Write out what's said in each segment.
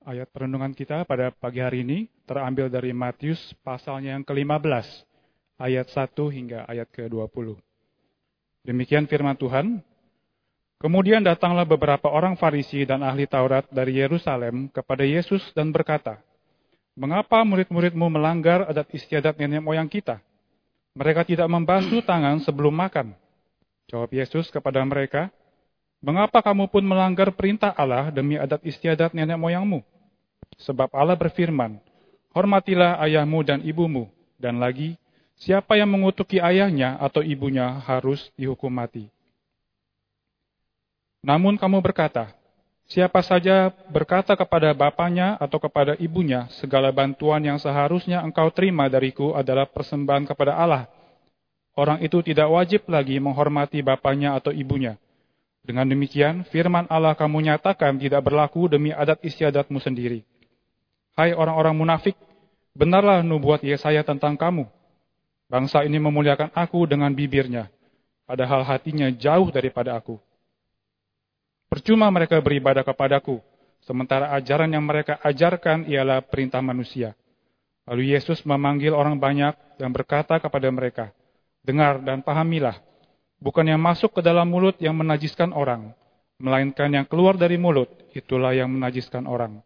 Ayat perenungan kita pada pagi hari ini terambil dari Matius pasalnya yang ke-15, ayat 1 hingga ayat ke-20. Demikian firman Tuhan. Kemudian datanglah beberapa orang Farisi dan ahli Taurat dari Yerusalem kepada Yesus dan berkata, Mengapa murid-muridmu melanggar adat istiadat nenek moyang kita? Mereka tidak membasuh tangan sebelum makan. Jawab Yesus kepada mereka, Mengapa kamu pun melanggar perintah Allah demi adat istiadat nenek moyangmu? Sebab Allah berfirman, Hormatilah ayahmu dan ibumu, dan lagi, siapa yang mengutuki ayahnya atau ibunya harus dihukum mati. Namun kamu berkata, Siapa saja berkata kepada bapaknya atau kepada ibunya, segala bantuan yang seharusnya engkau terima dariku adalah persembahan kepada Allah. Orang itu tidak wajib lagi menghormati bapaknya atau ibunya. Dengan demikian, firman Allah kamu nyatakan tidak berlaku demi adat istiadatmu sendiri. Hai orang-orang munafik, benarlah nubuat Yesaya tentang kamu. Bangsa ini memuliakan aku dengan bibirnya, padahal hatinya jauh daripada aku. Percuma mereka beribadah kepadaku, sementara ajaran yang mereka ajarkan ialah perintah manusia. Lalu Yesus memanggil orang banyak dan berkata kepada mereka, Dengar dan pahamilah, bukan yang masuk ke dalam mulut yang menajiskan orang, melainkan yang keluar dari mulut, itulah yang menajiskan orang.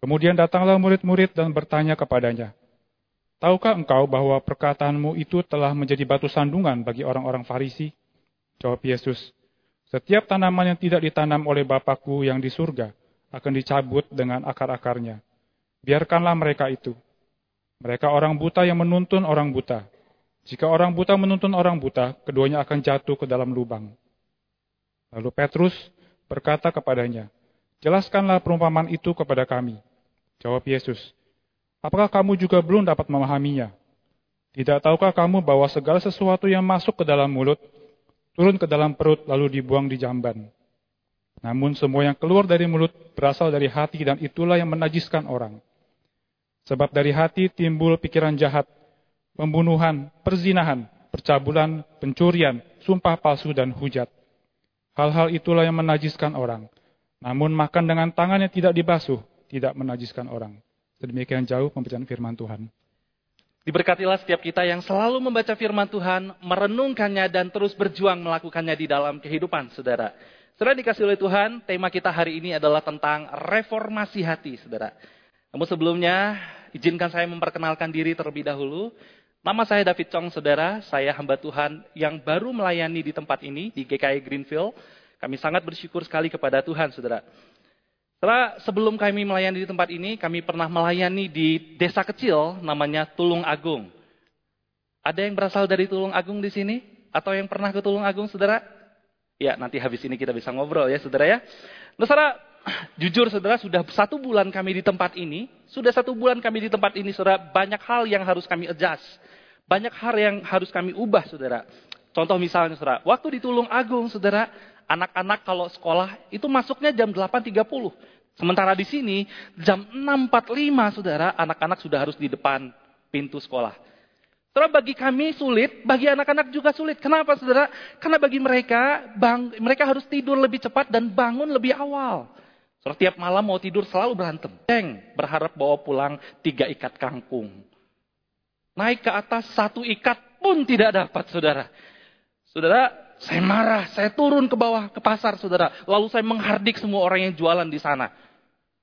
Kemudian datanglah murid-murid dan bertanya kepadanya, Tahukah engkau bahwa perkataanmu itu telah menjadi batu sandungan bagi orang-orang Farisi? Jawab Yesus, setiap tanaman yang tidak ditanam oleh Bapakku yang di surga akan dicabut dengan akar-akarnya. Biarkanlah mereka itu. Mereka orang buta yang menuntun orang buta. Jika orang buta menuntun orang buta, keduanya akan jatuh ke dalam lubang. Lalu Petrus berkata kepadanya, Jelaskanlah perumpamaan itu kepada kami. Jawab Yesus, Apakah kamu juga belum dapat memahaminya? Tidak tahukah kamu bahwa segala sesuatu yang masuk ke dalam mulut turun ke dalam perut lalu dibuang di jamban. Namun semua yang keluar dari mulut berasal dari hati dan itulah yang menajiskan orang. Sebab dari hati timbul pikiran jahat, pembunuhan, perzinahan, percabulan, pencurian, sumpah palsu dan hujat. Hal-hal itulah yang menajiskan orang. Namun makan dengan tangan yang tidak dibasuh tidak menajiskan orang. Sedemikian jauh pembacaan firman Tuhan. Diberkatilah setiap kita yang selalu membaca firman Tuhan, merenungkannya dan terus berjuang melakukannya di dalam kehidupan, saudara. Saudara dikasih oleh Tuhan, tema kita hari ini adalah tentang reformasi hati, saudara. Namun sebelumnya, izinkan saya memperkenalkan diri terlebih dahulu. Nama saya David Chong, saudara. Saya hamba Tuhan yang baru melayani di tempat ini, di GKI Greenfield. Kami sangat bersyukur sekali kepada Tuhan, saudara. Setelah sebelum kami melayani di tempat ini, kami pernah melayani di desa kecil namanya Tulung Agung. Ada yang berasal dari Tulung Agung di sini? Atau yang pernah ke Tulung Agung, saudara? Ya, nanti habis ini kita bisa ngobrol ya, saudara ya. Nah, saudara, jujur saudara, sudah satu bulan kami di tempat ini. Sudah satu bulan kami di tempat ini, saudara. Banyak hal yang harus kami adjust. Banyak hal yang harus kami ubah, saudara. Contoh misalnya, saudara. Waktu di Tulung Agung, saudara, anak-anak kalau sekolah itu masuknya jam 8.30. Sementara di sini jam 6.45 saudara, anak-anak sudah harus di depan pintu sekolah. Saudara bagi kami sulit, bagi anak-anak juga sulit. Kenapa saudara? Karena bagi mereka, bang, mereka harus tidur lebih cepat dan bangun lebih awal. Saudara tiap malam mau tidur selalu berantem. Ceng, berharap bawa pulang tiga ikat kangkung. Naik ke atas satu ikat pun tidak dapat saudara. Saudara, saya marah, saya turun ke bawah ke pasar saudara. Lalu saya menghardik semua orang yang jualan di sana.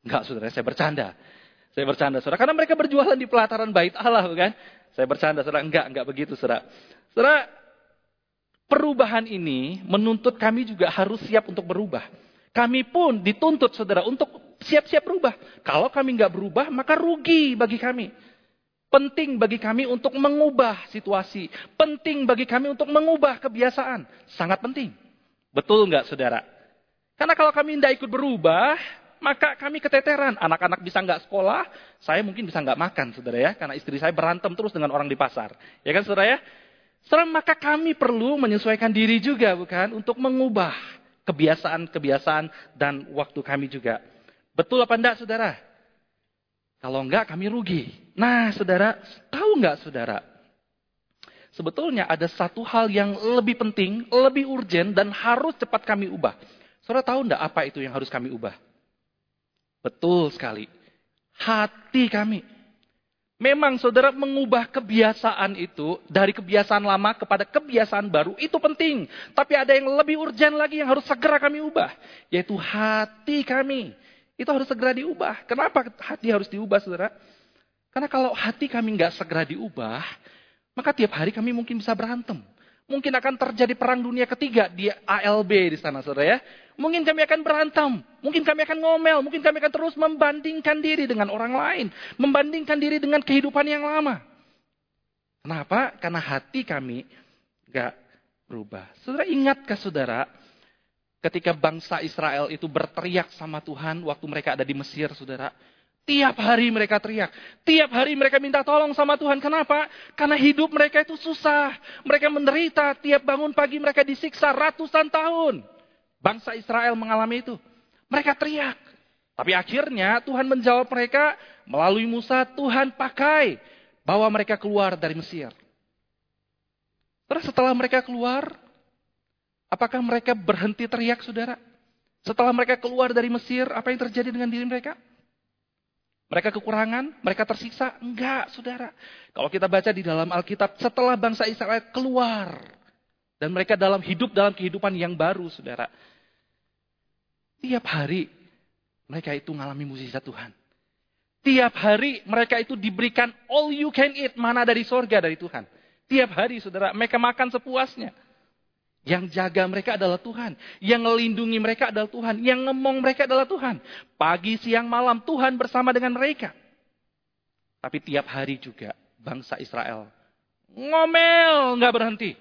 Enggak, saudara, saya bercanda. Saya bercanda, saudara. Karena mereka berjualan di pelataran bait Allah, bukan? Saya bercanda, saudara. Enggak, enggak begitu, saudara. Saudara, perubahan ini menuntut kami juga harus siap untuk berubah. Kami pun dituntut, saudara, untuk siap-siap berubah. Kalau kami enggak berubah, maka rugi bagi kami. Penting bagi kami untuk mengubah situasi. Penting bagi kami untuk mengubah kebiasaan. Sangat penting. Betul enggak, saudara? Karena kalau kami tidak ikut berubah, maka kami keteteran. Anak-anak bisa nggak sekolah, saya mungkin bisa nggak makan, saudara ya. Karena istri saya berantem terus dengan orang di pasar. Ya kan, saudara ya? Saudara, maka kami perlu menyesuaikan diri juga, bukan? Untuk mengubah kebiasaan-kebiasaan dan waktu kami juga. Betul apa enggak, saudara? Kalau enggak, kami rugi. Nah, saudara, tahu enggak, saudara? Sebetulnya ada satu hal yang lebih penting, lebih urgent, dan harus cepat kami ubah. Saudara tahu enggak apa itu yang harus kami ubah? Betul sekali. Hati kami. Memang saudara mengubah kebiasaan itu dari kebiasaan lama kepada kebiasaan baru itu penting. Tapi ada yang lebih urgent lagi yang harus segera kami ubah. Yaitu hati kami. Itu harus segera diubah. Kenapa hati harus diubah saudara? Karena kalau hati kami nggak segera diubah, maka tiap hari kami mungkin bisa berantem. Mungkin akan terjadi perang dunia ketiga di ALB di sana, saudara ya. Mungkin kami akan berantem, mungkin kami akan ngomel, mungkin kami akan terus membandingkan diri dengan orang lain, membandingkan diri dengan kehidupan yang lama. Kenapa? Karena hati kami gak berubah. Saudara ingatkah saudara, ketika bangsa Israel itu berteriak sama Tuhan waktu mereka ada di Mesir, saudara? Tiap hari mereka teriak. Tiap hari mereka minta tolong sama Tuhan. Kenapa? Karena hidup mereka itu susah. Mereka menderita. Tiap bangun pagi mereka disiksa ratusan tahun. Bangsa Israel mengalami itu. Mereka teriak. Tapi akhirnya Tuhan menjawab mereka melalui Musa. Tuhan pakai. Bawa mereka keluar dari Mesir. Terus setelah mereka keluar. Apakah mereka berhenti teriak saudara? Setelah mereka keluar dari Mesir. Apa yang terjadi dengan diri mereka? Mereka kekurangan, mereka tersiksa? Enggak, saudara. Kalau kita baca di dalam Alkitab, setelah bangsa Israel keluar. Dan mereka dalam hidup dalam kehidupan yang baru, saudara. Tiap hari mereka itu mengalami mukjizat Tuhan. Tiap hari mereka itu diberikan all you can eat, mana dari sorga dari Tuhan. Tiap hari, saudara, mereka makan sepuasnya. Yang jaga mereka adalah Tuhan. Yang melindungi mereka adalah Tuhan. Yang ngemong mereka adalah Tuhan. Pagi, siang, malam Tuhan bersama dengan mereka. Tapi tiap hari juga bangsa Israel ngomel nggak berhenti.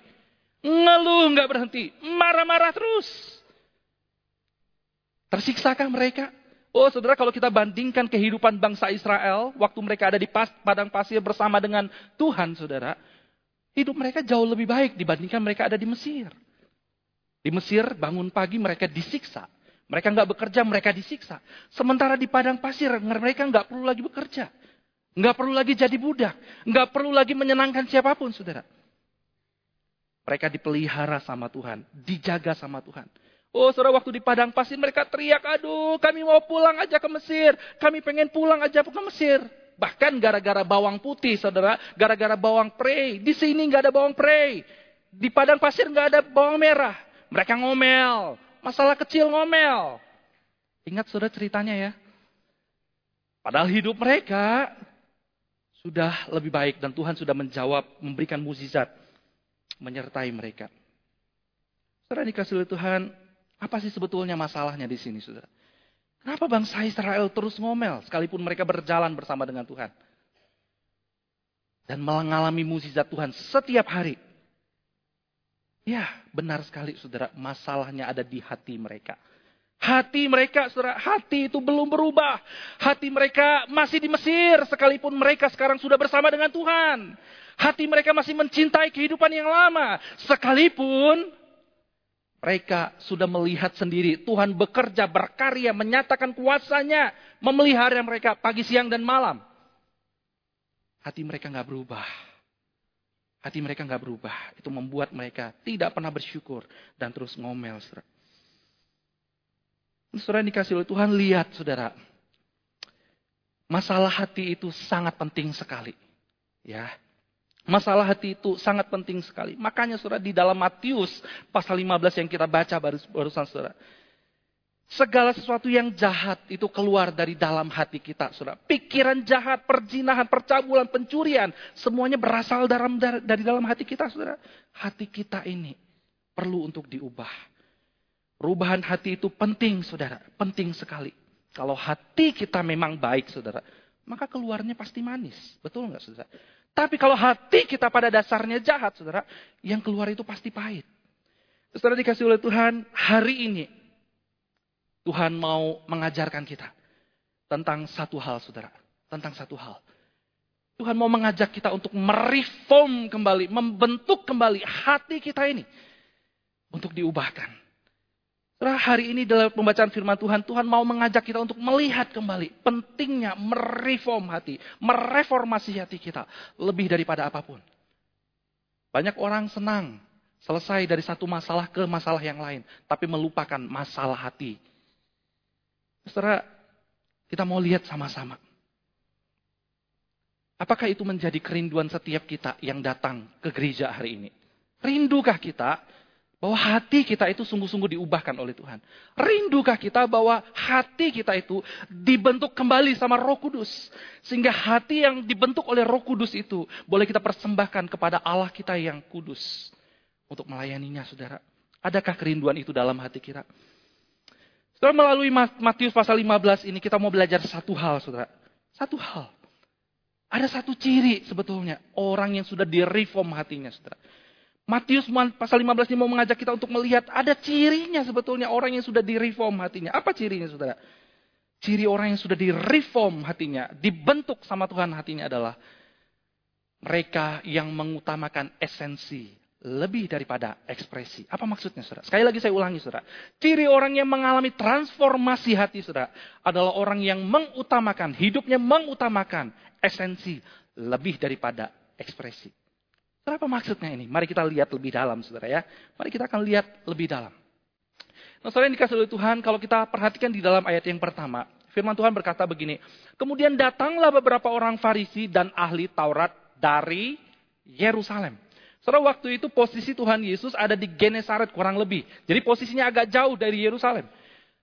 Ngeluh nggak berhenti. Marah-marah terus. Tersiksakah mereka? Oh saudara kalau kita bandingkan kehidupan bangsa Israel. Waktu mereka ada di padang pasir bersama dengan Tuhan saudara. Hidup mereka jauh lebih baik dibandingkan mereka ada di Mesir. Di Mesir bangun pagi mereka disiksa. Mereka nggak bekerja, mereka disiksa. Sementara di padang pasir mereka nggak perlu lagi bekerja. Nggak perlu lagi jadi budak. Nggak perlu lagi menyenangkan siapa pun, saudara. Mereka dipelihara sama Tuhan. Dijaga sama Tuhan. Oh saudara waktu di padang pasir mereka teriak, aduh kami mau pulang aja ke Mesir. Kami pengen pulang aja ke Mesir. Bahkan gara-gara bawang putih saudara. Gara-gara bawang prei. Di sini nggak ada bawang prei. Di padang pasir nggak ada bawang merah. Mereka ngomel. Masalah kecil ngomel. Ingat sudah ceritanya ya. Padahal hidup mereka sudah lebih baik dan Tuhan sudah menjawab, memberikan mukjizat menyertai mereka. Saudara dikasih oleh Tuhan, apa sih sebetulnya masalahnya di sini, saudara? Kenapa bangsa Israel terus ngomel sekalipun mereka berjalan bersama dengan Tuhan? Dan mengalami mukjizat Tuhan setiap hari. Ya, benar sekali saudara, masalahnya ada di hati mereka. Hati mereka, saudara, hati itu belum berubah. Hati mereka masih di Mesir, sekalipun mereka sekarang sudah bersama dengan Tuhan. Hati mereka masih mencintai kehidupan yang lama, sekalipun mereka sudah melihat sendiri Tuhan bekerja, berkarya, menyatakan kuasanya, memelihara mereka pagi, siang, dan malam. Hati mereka nggak berubah. Hati mereka nggak berubah. Itu membuat mereka tidak pernah bersyukur dan terus ngomel. Saudara, saudara dikasih oleh Tuhan, lihat saudara. Masalah hati itu sangat penting sekali. Ya, Masalah hati itu sangat penting sekali. Makanya saudara di dalam Matius pasal 15 yang kita baca baru, barusan saudara. Segala sesuatu yang jahat itu keluar dari dalam hati kita, saudara. Pikiran jahat, perjinahan, percabulan, pencurian, semuanya berasal dalam, dari dalam hati kita, saudara. Hati kita ini perlu untuk diubah. Perubahan hati itu penting, saudara. Penting sekali. Kalau hati kita memang baik, saudara, maka keluarnya pasti manis. Betul nggak, saudara? Tapi kalau hati kita pada dasarnya jahat, saudara, yang keluar itu pasti pahit. Saudara dikasih oleh Tuhan, hari ini Tuhan mau mengajarkan kita tentang satu hal, saudara. Tentang satu hal. Tuhan mau mengajak kita untuk mereform kembali, membentuk kembali hati kita ini. Untuk diubahkan. Saudara, hari ini dalam pembacaan firman Tuhan, Tuhan mau mengajak kita untuk melihat kembali pentingnya mereform hati, mereformasi hati kita lebih daripada apa pun. Banyak orang senang selesai dari satu masalah ke masalah yang lain, tapi melupakan masalah hati Saudara, Kita mau lihat sama-sama. Apakah itu menjadi kerinduan setiap kita yang datang ke gereja hari ini? Rindukah kita bahwa hati kita itu sungguh-sungguh diubahkan oleh Tuhan? Rindukah kita bahwa hati kita itu dibentuk kembali sama Roh Kudus? Sehingga hati yang dibentuk oleh Roh Kudus itu boleh kita persembahkan kepada Allah kita yang kudus untuk melayaninya, saudara. Adakah kerinduan itu dalam hati kita? Setelah melalui Matius pasal 15 ini kita mau belajar satu hal, saudara. Satu hal. Ada satu ciri sebetulnya orang yang sudah direform hatinya, saudara. Matius pasal 15 ini mau mengajak kita untuk melihat ada cirinya sebetulnya orang yang sudah direform hatinya. Apa cirinya, saudara? Ciri orang yang sudah direform hatinya, dibentuk sama Tuhan hatinya adalah mereka yang mengutamakan esensi lebih daripada ekspresi. Apa maksudnya, saudara? Sekali lagi saya ulangi, saudara. Ciri orang yang mengalami transformasi hati, saudara, adalah orang yang mengutamakan, hidupnya mengutamakan esensi lebih daripada ekspresi. Apa maksudnya ini? Mari kita lihat lebih dalam, saudara ya. Mari kita akan lihat lebih dalam. Nah, saudara yang dikasih oleh Tuhan, kalau kita perhatikan di dalam ayat yang pertama, firman Tuhan berkata begini, Kemudian datanglah beberapa orang Farisi dan ahli Taurat dari Yerusalem. Saudara, waktu itu posisi Tuhan Yesus ada di Genesaret kurang lebih. Jadi posisinya agak jauh dari Yerusalem.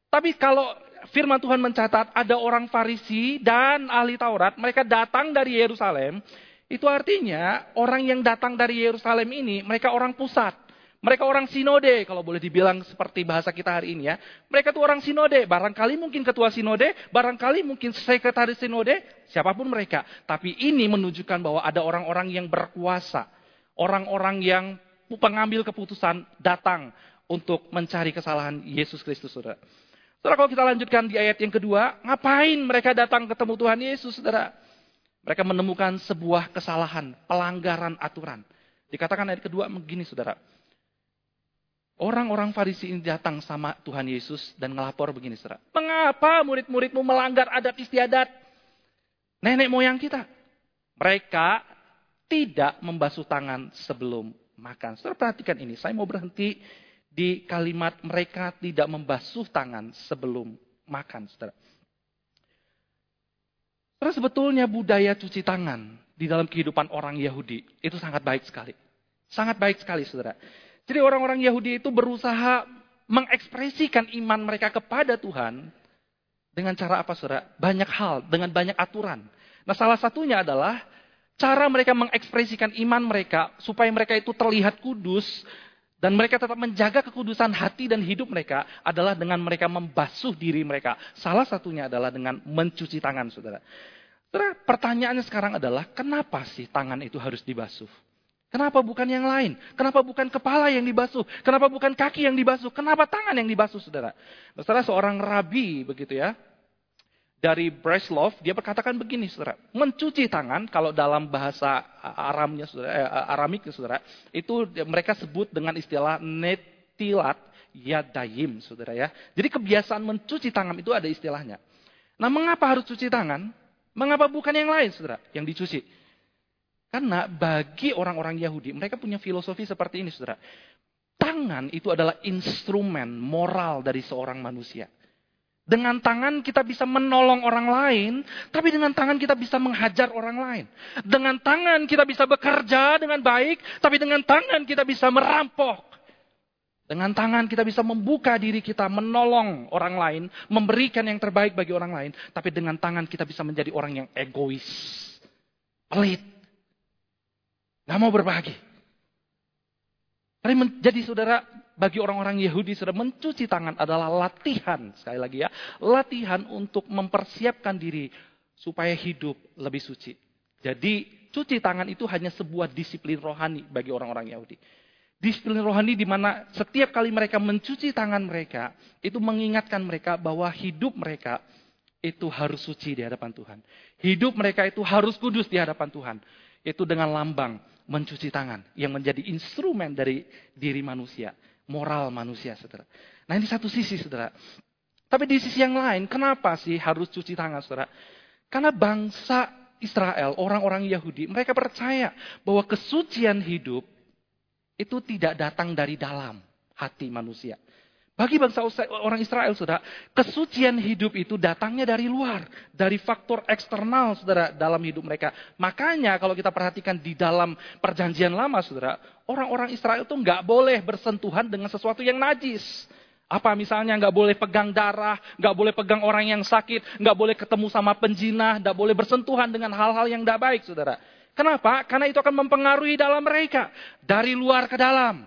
Tapi kalau firman Tuhan mencatat ada orang Farisi dan ahli Taurat, mereka datang dari Yerusalem. Itu artinya orang yang datang dari Yerusalem ini, mereka orang pusat. Mereka orang sinode, kalau boleh dibilang seperti bahasa kita hari ini ya. Mereka tuh orang sinode, barangkali mungkin ketua sinode, barangkali mungkin sekretaris sinode, siapa pun mereka. Tapi ini menunjukkan bahwa ada orang-orang yang berkuasa. Orang-orang yang pengambil keputusan datang untuk mencari kesalahan Yesus Kristus, saudara. Saudara, kalau kita lanjutkan di ayat yang kedua, ngapain mereka datang ketemu Tuhan Yesus, saudara? Mereka menemukan sebuah kesalahan, pelanggaran aturan. Dikatakan ayat kedua begini, saudara. Orang-orang Farisi ini datang sama Tuhan Yesus dan ngelapor begini, saudara. Mengapa murid-muridmu melanggar adat istiadat nenek moyang kita? Mereka tidak membasuh tangan sebelum makan. Saudara perhatikan ini, saya mau berhenti di kalimat mereka tidak membasuh tangan sebelum makan, saudara. Saudara, sebetulnya budaya cuci tangan di dalam kehidupan orang Yahudi itu sangat baik sekali. Sangat baik sekali, saudara. Jadi orang-orang Yahudi itu berusaha mengekspresikan iman mereka kepada Tuhan dengan cara apa, saudara? Banyak hal, dengan banyak aturan. Nah, salah satunya adalah cara mereka mengekspresikan iman mereka supaya mereka itu terlihat kudus dan mereka tetap menjaga kekudusan hati dan hidup mereka adalah dengan mereka membasuh diri mereka. Salah satunya adalah dengan mencuci tangan, saudara. Saudara, pertanyaannya sekarang adalah, kenapa sih tangan itu harus dibasuh? Kenapa bukan yang lain? Kenapa bukan kepala yang dibasuh? Kenapa bukan kaki yang dibasuh? Kenapa tangan yang dibasuh, saudara? Saudara, seorang rabi, begitu ya, dari Breslov, dia berkatakan begini, saudara. Mencuci tangan, kalau dalam bahasa Aramnya, saudara, eh, Aramik, saudara, itu mereka sebut dengan istilah netilat yadayim, saudara ya. Jadi kebiasaan mencuci tangan itu ada istilahnya. Nah, mengapa harus cuci tangan? Mengapa bukan yang lain, saudara, yang dicuci? Karena bagi orang-orang Yahudi, mereka punya filosofi seperti ini, saudara. Tangan itu adalah instrumen moral dari seorang manusia. Dengan tangan kita bisa menolong orang lain, tapi dengan tangan kita bisa menghajar orang lain. Dengan tangan kita bisa bekerja dengan baik, tapi dengan tangan kita bisa merampok. Dengan tangan kita bisa membuka diri kita, menolong orang lain, memberikan yang terbaik bagi orang lain. Tapi dengan tangan kita bisa menjadi orang yang egois, pelit, gak mau berbagi. Tapi menjadi saudara, bagi orang-orang Yahudi sudah mencuci tangan adalah latihan, sekali lagi ya, latihan untuk mempersiapkan diri supaya hidup lebih suci. Jadi cuci tangan itu hanya sebuah disiplin rohani bagi orang-orang Yahudi. Disiplin rohani di mana setiap kali mereka mencuci tangan mereka, itu mengingatkan mereka bahwa hidup mereka itu harus suci di hadapan Tuhan. Hidup mereka itu harus kudus di hadapan Tuhan. Itu dengan lambang mencuci tangan yang menjadi instrumen dari diri manusia moral manusia, saudara. Nah ini satu sisi, saudara. Tapi di sisi yang lain, kenapa sih harus cuci tangan, saudara? Karena bangsa Israel, orang-orang Yahudi, mereka percaya bahwa kesucian hidup itu tidak datang dari dalam hati manusia. Bagi bangsa orang Israel, saudara, kesucian hidup itu datangnya dari luar, dari faktor eksternal, saudara, dalam hidup mereka. Makanya kalau kita perhatikan di dalam perjanjian lama, saudara, orang-orang Israel itu nggak boleh bersentuhan dengan sesuatu yang najis. Apa misalnya nggak boleh pegang darah, nggak boleh pegang orang yang sakit, nggak boleh ketemu sama penjina, nggak boleh bersentuhan dengan hal-hal yang tidak baik, saudara. Kenapa? Karena itu akan mempengaruhi dalam mereka dari luar ke dalam.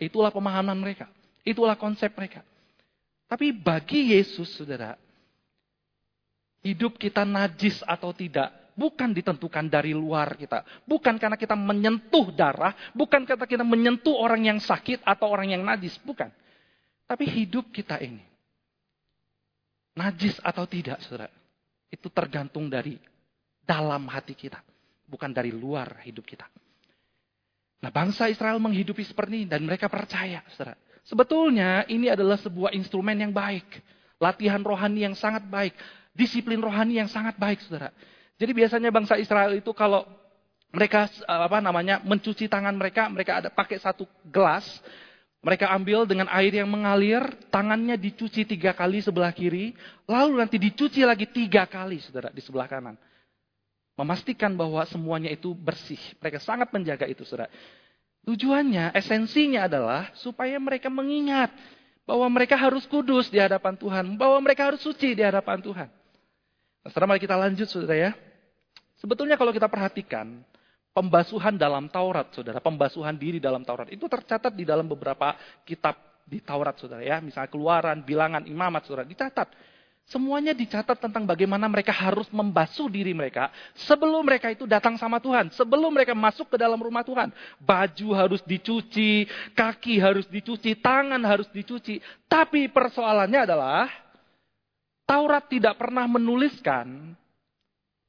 Itulah pemahaman mereka. Itulah konsep mereka. Tapi bagi Yesus, saudara, hidup kita najis atau tidak, bukan ditentukan dari luar kita. Bukan karena kita menyentuh darah, bukan karena kita menyentuh orang yang sakit atau orang yang najis, bukan. Tapi hidup kita ini, najis atau tidak, saudara, itu tergantung dari dalam hati kita, bukan dari luar hidup kita. Nah, bangsa Israel menghidupi seperti ini dan mereka percaya, saudara. Sebetulnya ini adalah sebuah instrumen yang baik. Latihan rohani yang sangat baik. Disiplin rohani yang sangat baik, saudara. Jadi biasanya bangsa Israel itu kalau mereka apa namanya mencuci tangan mereka, mereka ada pakai satu gelas, mereka ambil dengan air yang mengalir, tangannya dicuci tiga kali sebelah kiri, lalu nanti dicuci lagi tiga kali, saudara, di sebelah kanan. Memastikan bahwa semuanya itu bersih. Mereka sangat menjaga itu, saudara. Tujuannya, esensinya adalah supaya mereka mengingat bahwa mereka harus kudus di hadapan Tuhan, bahwa mereka harus suci di hadapan Tuhan. Nah, sekarang mari kita lanjut, saudara ya. Sebetulnya kalau kita perhatikan, pembasuhan dalam Taurat, saudara, pembasuhan diri dalam Taurat, itu tercatat di dalam beberapa kitab di Taurat, saudara ya. Misalnya keluaran, bilangan, imamat, saudara, dicatat. Semuanya dicatat tentang bagaimana mereka harus membasuh diri mereka sebelum mereka itu datang sama Tuhan. Sebelum mereka masuk ke dalam rumah Tuhan. Baju harus dicuci, kaki harus dicuci, tangan harus dicuci. Tapi persoalannya adalah Taurat tidak pernah menuliskan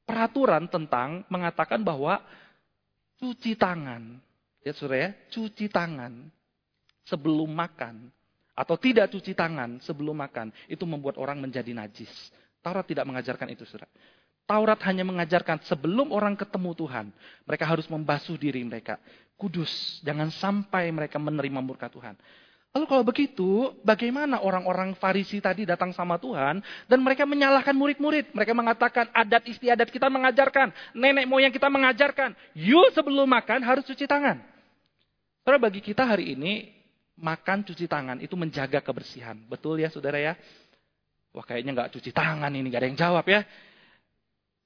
peraturan tentang mengatakan bahwa cuci tangan. Ya ya, cuci tangan sebelum makan atau tidak cuci tangan sebelum makan, itu membuat orang menjadi najis. Taurat tidak mengajarkan itu, saudara. Taurat hanya mengajarkan sebelum orang ketemu Tuhan, mereka harus membasuh diri mereka. Kudus, jangan sampai mereka menerima murka Tuhan. Lalu kalau begitu, bagaimana orang-orang Farisi tadi datang sama Tuhan dan mereka menyalahkan murid-murid? Mereka mengatakan adat istiadat kita mengajarkan, nenek moyang kita mengajarkan, yuk sebelum makan harus cuci tangan. Karena bagi kita hari ini, makan cuci tangan itu menjaga kebersihan. Betul ya saudara ya? Wah kayaknya nggak cuci tangan ini, nggak ada yang jawab ya.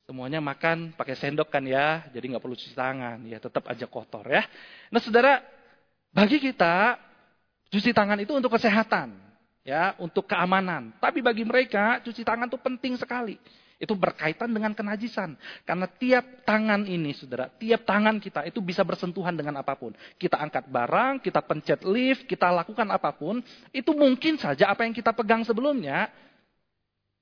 Semuanya makan pakai sendok kan ya, jadi nggak perlu cuci tangan, ya tetap aja kotor ya. Nah saudara, bagi kita cuci tangan itu untuk kesehatan, ya, untuk keamanan. Tapi bagi mereka cuci tangan itu penting sekali. Itu berkaitan dengan kenajisan. Karena tiap tangan ini, saudara, tiap tangan kita itu bisa bersentuhan dengan apa pun. Kita angkat barang, kita pencet lift, kita lakukan apa pun. Itu mungkin saja apa yang kita pegang sebelumnya,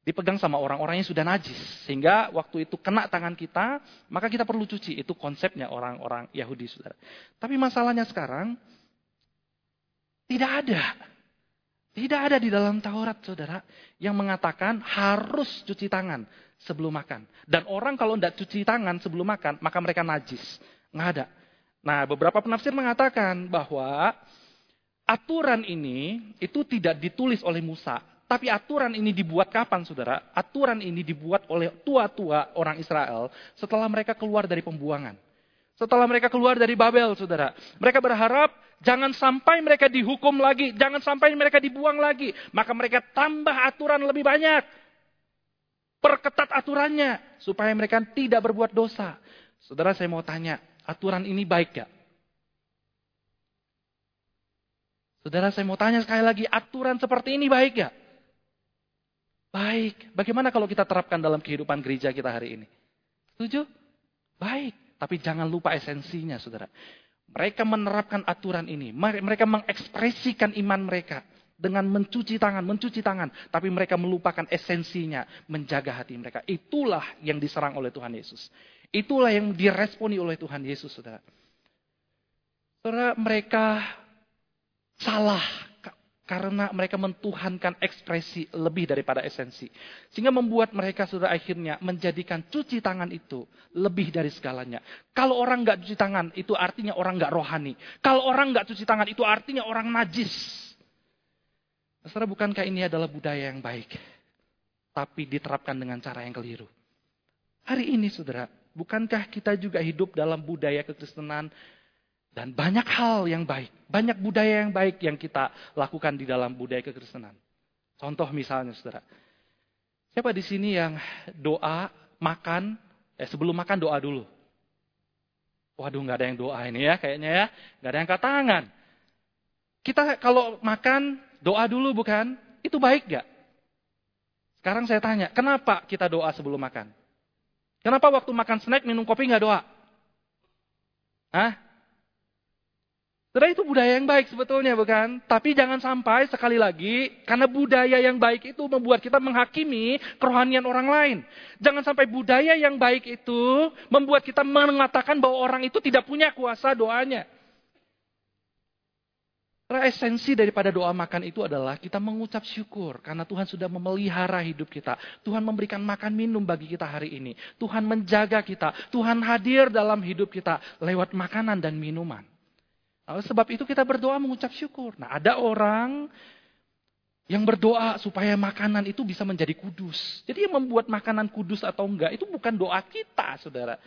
dipegang sama orang-orang yang sudah najis. Sehingga waktu itu kena tangan kita, maka kita perlu cuci. Itu konsepnya orang-orang Yahudi, saudara. Tapi masalahnya sekarang, tidak ada. Tidak ada di dalam Taurat, saudara, yang mengatakan harus cuci tangan sebelum makan. Dan orang kalau tidak cuci tangan sebelum makan, maka mereka najis. Nggak ada. Nah, beberapa penafsir mengatakan bahwa aturan ini itu tidak ditulis oleh Musa. Tapi aturan ini dibuat kapan, saudara? Aturan ini dibuat oleh tua-tua orang Israel setelah mereka keluar dari pembuangan. Setelah mereka keluar dari Babel, saudara. Mereka berharap jangan sampai mereka dihukum lagi. Jangan sampai mereka dibuang lagi. Maka mereka tambah aturan lebih banyak. Perketat aturannya supaya mereka tidak berbuat dosa. Saudara saya mau tanya, aturan ini baik gak? Saudara saya mau tanya sekali lagi, aturan seperti ini baik gak? Baik. Bagaimana kalau kita terapkan dalam kehidupan gereja kita hari ini? Setuju? Baik. Tapi jangan lupa esensinya, saudara. Mereka menerapkan aturan ini. Mereka mengekspresikan iman mereka dengan mencuci tangan, mencuci tangan, tapi mereka melupakan esensinya, menjaga hati mereka. Itulah yang diserang oleh Tuhan Yesus. Itulah yang diresponi oleh Tuhan Yesus, Saudara. Saudara, mereka salah karena mereka mentuhankan ekspresi lebih daripada esensi. Sehingga membuat mereka sudah akhirnya menjadikan cuci tangan itu lebih dari segalanya. Kalau orang nggak cuci tangan, itu artinya orang nggak rohani. Kalau orang nggak cuci tangan, itu artinya orang najis. Saudara, bukankah ini adalah budaya yang baik? Tapi diterapkan dengan cara yang keliru. Hari ini, saudara, bukankah kita juga hidup dalam budaya kekristenan dan banyak hal yang baik, banyak budaya yang baik yang kita lakukan di dalam budaya kekristenan. Contoh misalnya, saudara, siapa di sini yang doa makan, eh sebelum makan doa dulu? Waduh, nggak ada yang doa ini ya, kayaknya ya, nggak ada yang angkat tangan. Kita kalau makan Doa dulu bukan? Itu baik gak? Sekarang saya tanya, kenapa kita doa sebelum makan? Kenapa waktu makan snack minum kopi nggak doa? Hah? Sebenarnya itu budaya yang baik sebetulnya bukan? Tapi jangan sampai sekali lagi karena budaya yang baik itu membuat kita menghakimi kerohanian orang lain. Jangan sampai budaya yang baik itu membuat kita mengatakan bahwa orang itu tidak punya kuasa doanya. Karena esensi daripada doa makan itu adalah kita mengucap syukur karena Tuhan sudah memelihara hidup kita. Tuhan memberikan makan minum bagi kita hari ini. Tuhan menjaga kita. Tuhan hadir dalam hidup kita lewat makanan dan minuman. Nah, sebab itu kita berdoa mengucap syukur. Nah ada orang yang berdoa supaya makanan itu bisa menjadi kudus. Jadi yang membuat makanan kudus atau enggak itu bukan doa kita saudara.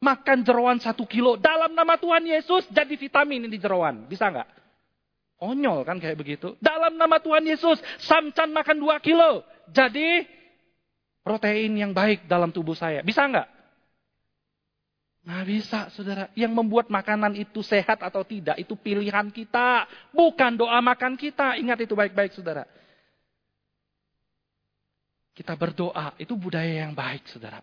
Makan jeroan satu kilo dalam nama Tuhan Yesus jadi vitamin ini jeroan. Bisa enggak? Konyol kan kayak begitu. Dalam nama Tuhan Yesus, samcan makan dua kilo. Jadi protein yang baik dalam tubuh saya. Bisa nggak? Nggak bisa, saudara. Yang membuat makanan itu sehat atau tidak, itu pilihan kita. Bukan doa makan kita. Ingat itu baik-baik, saudara. Kita berdoa, itu budaya yang baik, saudara.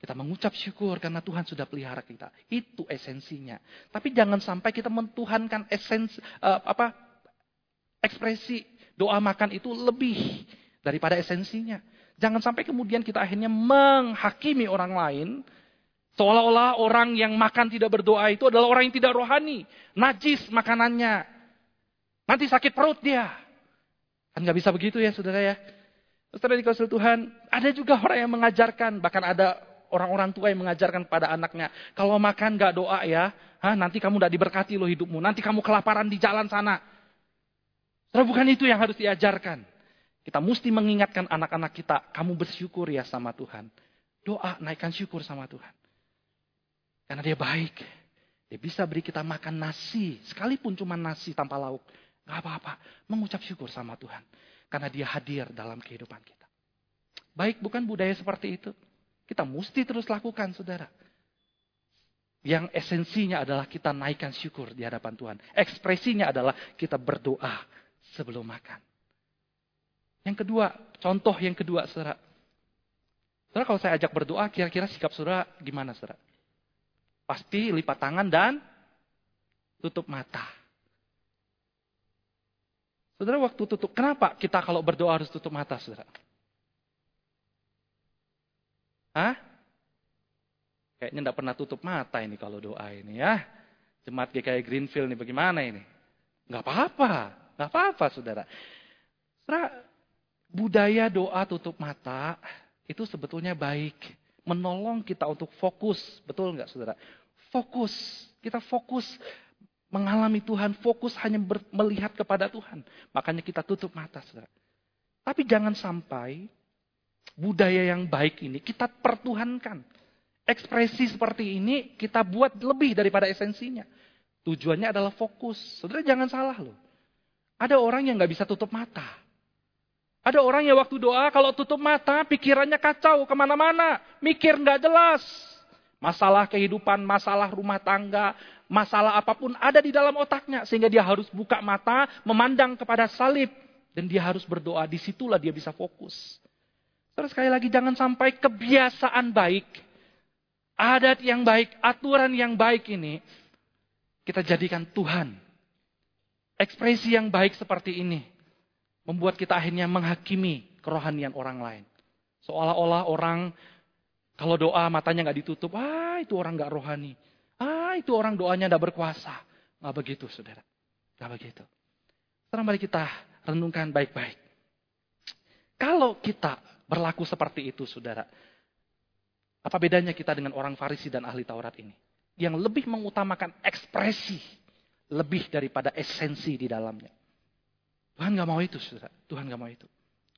Kita mengucap syukur karena Tuhan sudah pelihara kita. Itu esensinya. Tapi jangan sampai kita mentuhankan esensi uh, apa ekspresi doa makan itu lebih daripada esensinya. Jangan sampai kemudian kita akhirnya menghakimi orang lain seolah-olah orang yang makan tidak berdoa itu adalah orang yang tidak rohani, najis makanannya. Nanti sakit perut dia. Kan nggak bisa begitu ya saudara ya. Saudara dikasih Tuhan, ada juga orang yang mengajarkan, bahkan ada orang-orang tua yang mengajarkan pada anaknya, kalau makan gak doa ya, ha, nanti kamu gak diberkati loh hidupmu, nanti kamu kelaparan di jalan sana. Tapi bukan itu yang harus diajarkan. Kita mesti mengingatkan anak-anak kita, kamu bersyukur ya sama Tuhan. Doa, naikkan syukur sama Tuhan. Karena dia baik. Dia bisa beri kita makan nasi, sekalipun cuma nasi tanpa lauk. Gak apa-apa, mengucap syukur sama Tuhan. Karena dia hadir dalam kehidupan kita. Baik, bukan budaya seperti itu. Kita mesti terus lakukan, saudara. Yang esensinya adalah kita naikkan syukur di hadapan Tuhan. Ekspresinya adalah kita berdoa sebelum makan. Yang kedua, contoh yang kedua, saudara. Saudara kalau saya ajak berdoa, kira-kira sikap saudara gimana, saudara? Pasti lipat tangan dan tutup mata. Saudara waktu tutup, kenapa kita kalau berdoa harus tutup mata, saudara? Hah? Kayaknya tidak pernah tutup mata ini kalau doa ini ya. Jemaat GKI Greenfield ini bagaimana ini? Gak apa-apa, gak apa-apa saudara. Saudara, budaya doa tutup mata itu sebetulnya baik. Menolong kita untuk fokus, betul nggak saudara? Fokus, kita fokus mengalami Tuhan, fokus hanya melihat kepada Tuhan. Makanya kita tutup mata saudara. Tapi jangan sampai budaya yang baik ini kita pertuhankan. Ekspresi seperti ini kita buat lebih daripada esensinya. Tujuannya adalah fokus. Saudara jangan salah loh. Ada orang yang nggak bisa tutup mata. Ada orang yang waktu doa kalau tutup mata pikirannya kacau ke mana-mana. Mikir nggak jelas. Masalah kehidupan, masalah rumah tangga, masalah apa pun ada di dalam otaknya. Sehingga dia harus buka mata, memandang kepada salib. Dan dia harus berdoa, di situlah dia bisa fokus. Terus sekali lagi jangan sampai kebiasaan baik, adat yang baik, aturan yang baik ini kita jadikan Tuhan. Ekspresi yang baik seperti ini membuat kita akhirnya menghakimi kerohanian orang lain. Seolah-olah orang kalau doa matanya nggak ditutup, ah itu orang nggak rohani. Ah itu orang doanya nggak berkuasa. Nggak begitu saudara. Nggak begitu. Sekarang mari kita renungkan baik-baik. Kalau kita berlaku seperti itu, saudara. Apa bedanya kita dengan orang Farisi dan ahli Taurat ini? Yang lebih mengutamakan ekspresi lebih daripada esensi di dalamnya. Tuhan gak mau itu, saudara. Tuhan gak mau itu.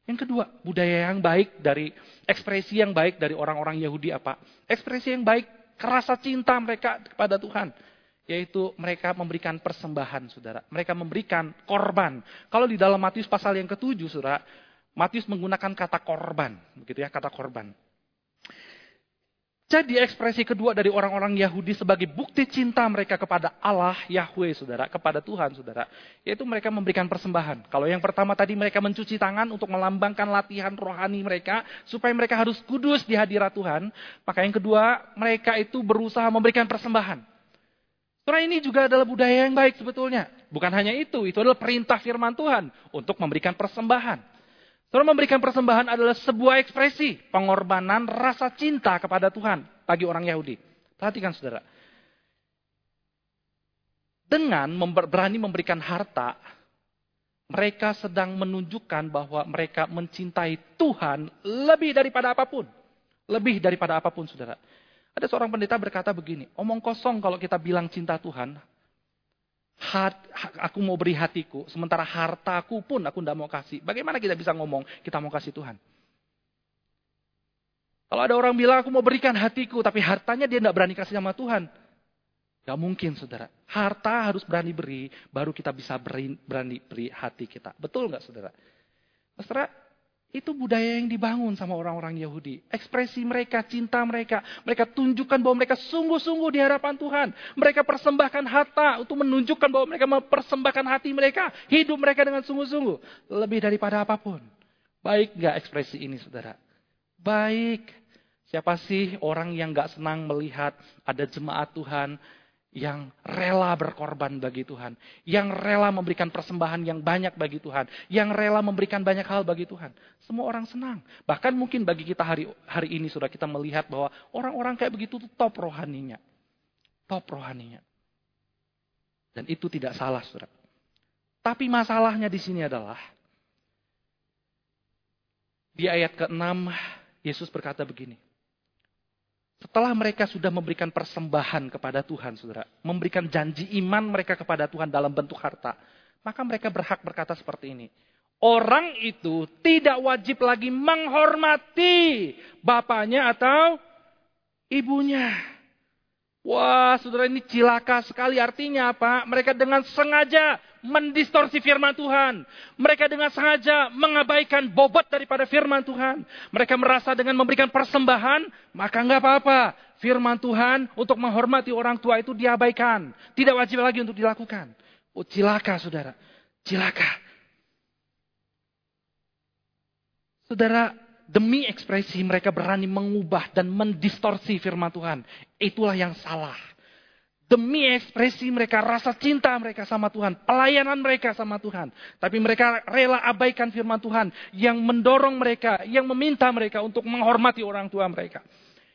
Yang kedua, budaya yang baik dari ekspresi yang baik dari orang-orang Yahudi apa? Ekspresi yang baik, kerasa cinta mereka kepada Tuhan. Yaitu mereka memberikan persembahan, saudara. Mereka memberikan korban. Kalau di dalam Matius pasal yang ketujuh, saudara, Matius menggunakan kata korban, begitu ya, kata korban. Jadi ekspresi kedua dari orang-orang Yahudi sebagai bukti cinta mereka kepada Allah, Yahweh, saudara, kepada Tuhan, saudara. Yaitu mereka memberikan persembahan. Kalau yang pertama tadi mereka mencuci tangan untuk melambangkan latihan rohani mereka, supaya mereka harus kudus di hadirat Tuhan. Maka yang kedua, mereka itu berusaha memberikan persembahan. Saudara ini juga adalah budaya yang baik sebetulnya. Bukan hanya itu, itu adalah perintah firman Tuhan untuk memberikan persembahan. Saudara memberikan persembahan adalah sebuah ekspresi pengorbanan rasa cinta kepada Tuhan bagi orang Yahudi. Perhatikan saudara. Dengan berani memberikan harta, mereka sedang menunjukkan bahwa mereka mencintai Tuhan lebih daripada apa pun. Lebih daripada apa pun, saudara. Ada seorang pendeta berkata begini, omong kosong kalau kita bilang cinta Tuhan, hat, aku mau beri hatiku, sementara hartaku pun aku tidak mau kasih. Bagaimana kita bisa ngomong kita mau kasih Tuhan? Kalau ada orang bilang aku mau berikan hatiku, tapi hartanya dia tidak berani kasih sama Tuhan. Gak mungkin saudara. Harta harus berani beri, baru kita bisa berani beri hati kita. Betul nggak saudara? Saudara, itu budaya yang dibangun sama orang-orang Yahudi. Ekspresi mereka, cinta mereka. Mereka tunjukkan bahwa mereka sungguh-sungguh di hadapan Tuhan. Mereka persembahkan harta untuk menunjukkan bahwa mereka mempersembahkan hati mereka. Hidup mereka dengan sungguh-sungguh. Lebih daripada apa pun. Baik nggak ekspresi ini saudara? Baik. Siapa sih orang yang nggak senang melihat ada jemaat Tuhan yang rela berkorban bagi Tuhan, yang rela memberikan persembahan yang banyak bagi Tuhan, yang rela memberikan banyak hal bagi Tuhan. Semua orang senang. Bahkan mungkin bagi kita hari hari ini sudah kita melihat bahwa orang-orang kayak begitu itu top rohaninya. Top rohaninya. Dan itu tidak salah, Saudara. Tapi masalahnya di sini adalah di ayat ke-6 Yesus berkata begini. Setelah mereka sudah memberikan persembahan kepada Tuhan, saudara, memberikan janji iman mereka kepada Tuhan dalam bentuk harta, maka mereka berhak berkata seperti ini. Orang itu tidak wajib lagi menghormati bapaknya atau ibunya. Wah, saudara ini cilaka sekali. Artinya apa? Mereka dengan sengaja mendistorsi firman Tuhan. Mereka dengan sengaja mengabaikan bobot daripada firman Tuhan. Mereka merasa dengan memberikan persembahan, maka nggak apa-apa. Firman Tuhan untuk menghormati orang tua itu diabaikan. Tidak wajib lagi untuk dilakukan. Oh cilaka saudara. Cilaka. Saudara, demi ekspresi mereka berani mengubah dan mendistorsi firman Tuhan. Itulah yang salah. Demi ekspresi mereka, rasa cinta mereka sama Tuhan, pelayanan mereka sama Tuhan. Tapi mereka rela abaikan firman Tuhan yang mendorong mereka, yang meminta mereka untuk menghormati orang tua mereka.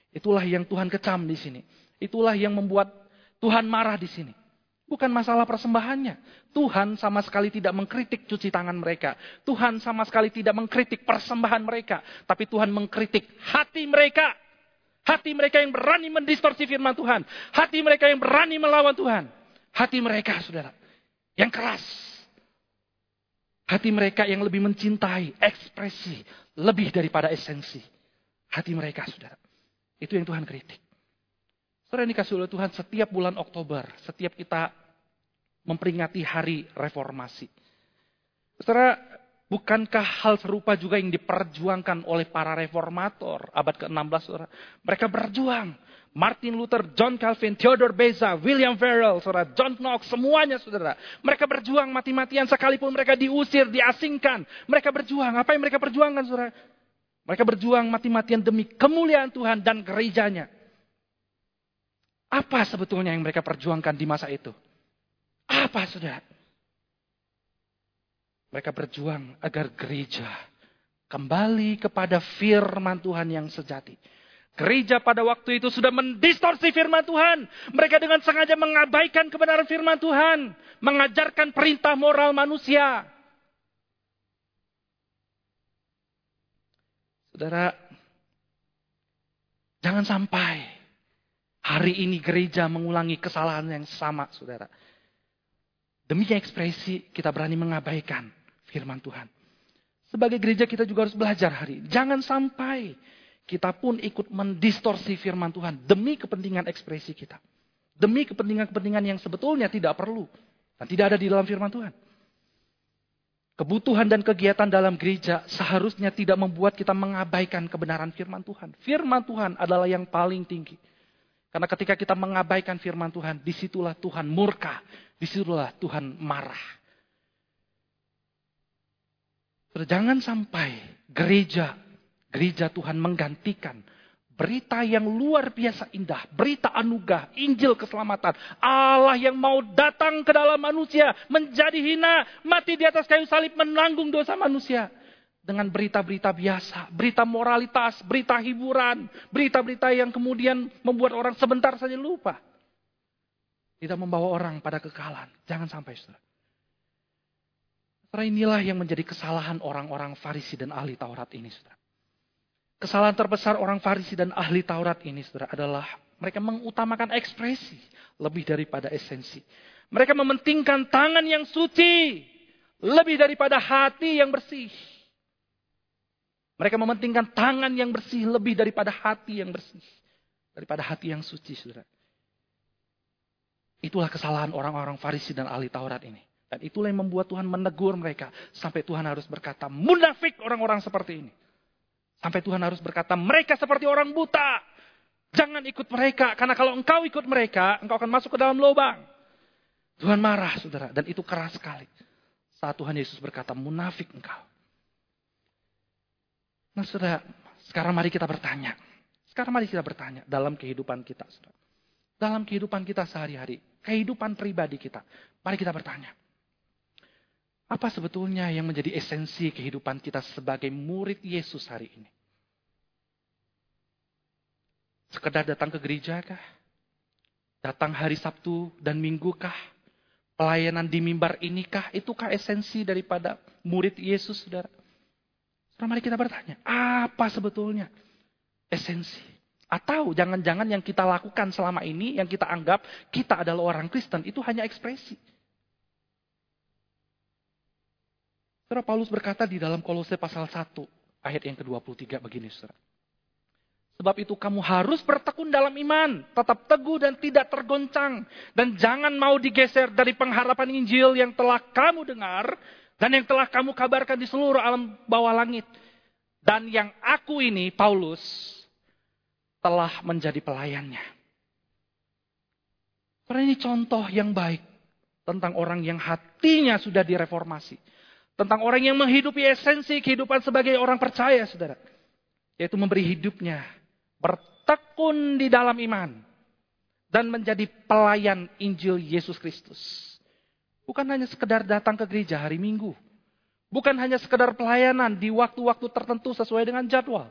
Itulah yang Tuhan kecam di sini. Itulah yang membuat Tuhan marah di sini. Bukan masalah persembahannya. Tuhan sama sekali tidak mengkritik cuci tangan mereka. Tuhan sama sekali tidak mengkritik persembahan mereka. Tapi Tuhan mengkritik hati mereka. Hati mereka yang berani mendistorsi firman Tuhan. Hati mereka yang berani melawan Tuhan. Hati mereka, saudara, yang keras. Hati mereka yang lebih mencintai ekspresi lebih daripada esensi. Hati mereka, saudara. Itu yang Tuhan kritik. Saudara yang dikasih oleh Tuhan setiap bulan Oktober, setiap kita memperingati hari reformasi. Saudara, Bukankah hal serupa juga yang diperjuangkan oleh para reformator abad ke-16? Saudara? Mereka berjuang. Martin Luther, John Calvin, Theodore Beza, William Farel, saudara, John Knox, semuanya saudara. Mereka berjuang mati-matian sekalipun mereka diusir, diasingkan. Mereka berjuang. Apa yang mereka perjuangkan saudara? Mereka berjuang mati-matian demi kemuliaan Tuhan dan gerejanya. Apa sebetulnya yang mereka perjuangkan di masa itu? Apa saudara? Mereka berjuang agar gereja kembali kepada firman Tuhan yang sejati. Gereja pada waktu itu sudah mendistorsi firman Tuhan. Mereka dengan sengaja mengabaikan kebenaran firman Tuhan. Mengajarkan perintah moral manusia. Saudara, jangan sampai hari ini gereja mengulangi kesalahan yang sama, saudara. Demi ekspresi kita berani mengabaikan firman Tuhan. Sebagai gereja kita juga harus belajar hari ini. Jangan sampai kita pun ikut mendistorsi firman Tuhan demi kepentingan ekspresi kita. Demi kepentingan-kepentingan yang sebetulnya tidak perlu dan tidak ada di dalam firman Tuhan. Kebutuhan dan kegiatan dalam gereja seharusnya tidak membuat kita mengabaikan kebenaran firman Tuhan. Firman Tuhan adalah yang paling tinggi. Karena ketika kita mengabaikan firman Tuhan, di situlah Tuhan murka, di situlah Tuhan marah. Jangan sampai gereja, gereja Tuhan menggantikan Berita yang luar biasa indah. Berita anugerah. Injil keselamatan. Allah yang mau datang ke dalam manusia. Menjadi hina. Mati di atas kayu salib. Menanggung dosa manusia. Dengan berita-berita biasa. Berita moralitas. Berita hiburan. Berita-berita yang kemudian membuat orang sebentar saja lupa. Tidak membawa orang pada kekalahan. Jangan sampai saudara. Karena inilah yang menjadi kesalahan orang-orang Farisi dan ahli Taurat ini, saudara. Kesalahan terbesar orang Farisi dan ahli Taurat ini saudara adalah mereka mengutamakan ekspresi lebih daripada esensi. Mereka mementingkan tangan yang suci lebih daripada hati yang bersih. Mereka mementingkan tangan yang bersih lebih daripada hati yang bersih. Daripada hati yang suci, saudara. Itulah kesalahan orang-orang Farisi dan ahli Taurat ini. Dan itulah yang membuat Tuhan menegur mereka. Sampai Tuhan harus berkata, munafik orang-orang seperti ini. Sampai Tuhan harus berkata, mereka seperti orang buta. Jangan ikut mereka, karena kalau engkau ikut mereka, engkau akan masuk ke dalam lubang. Tuhan marah, saudara, dan itu keras sekali. Saat Tuhan Yesus berkata, munafik engkau. Nah, saudara, sekarang mari kita bertanya. Sekarang mari kita bertanya dalam kehidupan kita, saudara. Dalam kehidupan kita sehari-hari, kehidupan pribadi kita. Mari kita bertanya. Apa sebetulnya yang menjadi esensi kehidupan kita sebagai murid Yesus hari ini? Sekedar datang ke gereja kah? Datang hari Sabtu dan Minggu kah? Pelayanan di mimbar ini kah? Itukah esensi daripada murid Yesus, saudara? Sekarang mari kita bertanya, apa sebetulnya esensi? Atau jangan-jangan yang kita lakukan selama ini, yang kita anggap kita adalah orang Kristen, itu hanya ekspresi. Saudara Paulus berkata di dalam Kolose pasal 1 ayat yang ke-23 begini saudara. Sebab itu kamu harus bertekun dalam iman, tetap teguh dan tidak tergoncang. Dan jangan mau digeser dari pengharapan Injil yang telah kamu dengar dan yang telah kamu kabarkan di seluruh alam bawah langit. Dan yang aku ini, Paulus, telah menjadi pelayannya. Karena ini contoh yang baik tentang orang yang hatinya sudah direformasi tentang orang yang menghidupi esensi kehidupan sebagai orang percaya, saudara. Yaitu memberi hidupnya. Bertekun di dalam iman. Dan menjadi pelayan Injil Yesus Kristus. Bukan hanya sekedar datang ke gereja hari Minggu. Bukan hanya sekedar pelayanan di waktu-waktu tertentu sesuai dengan jadwal.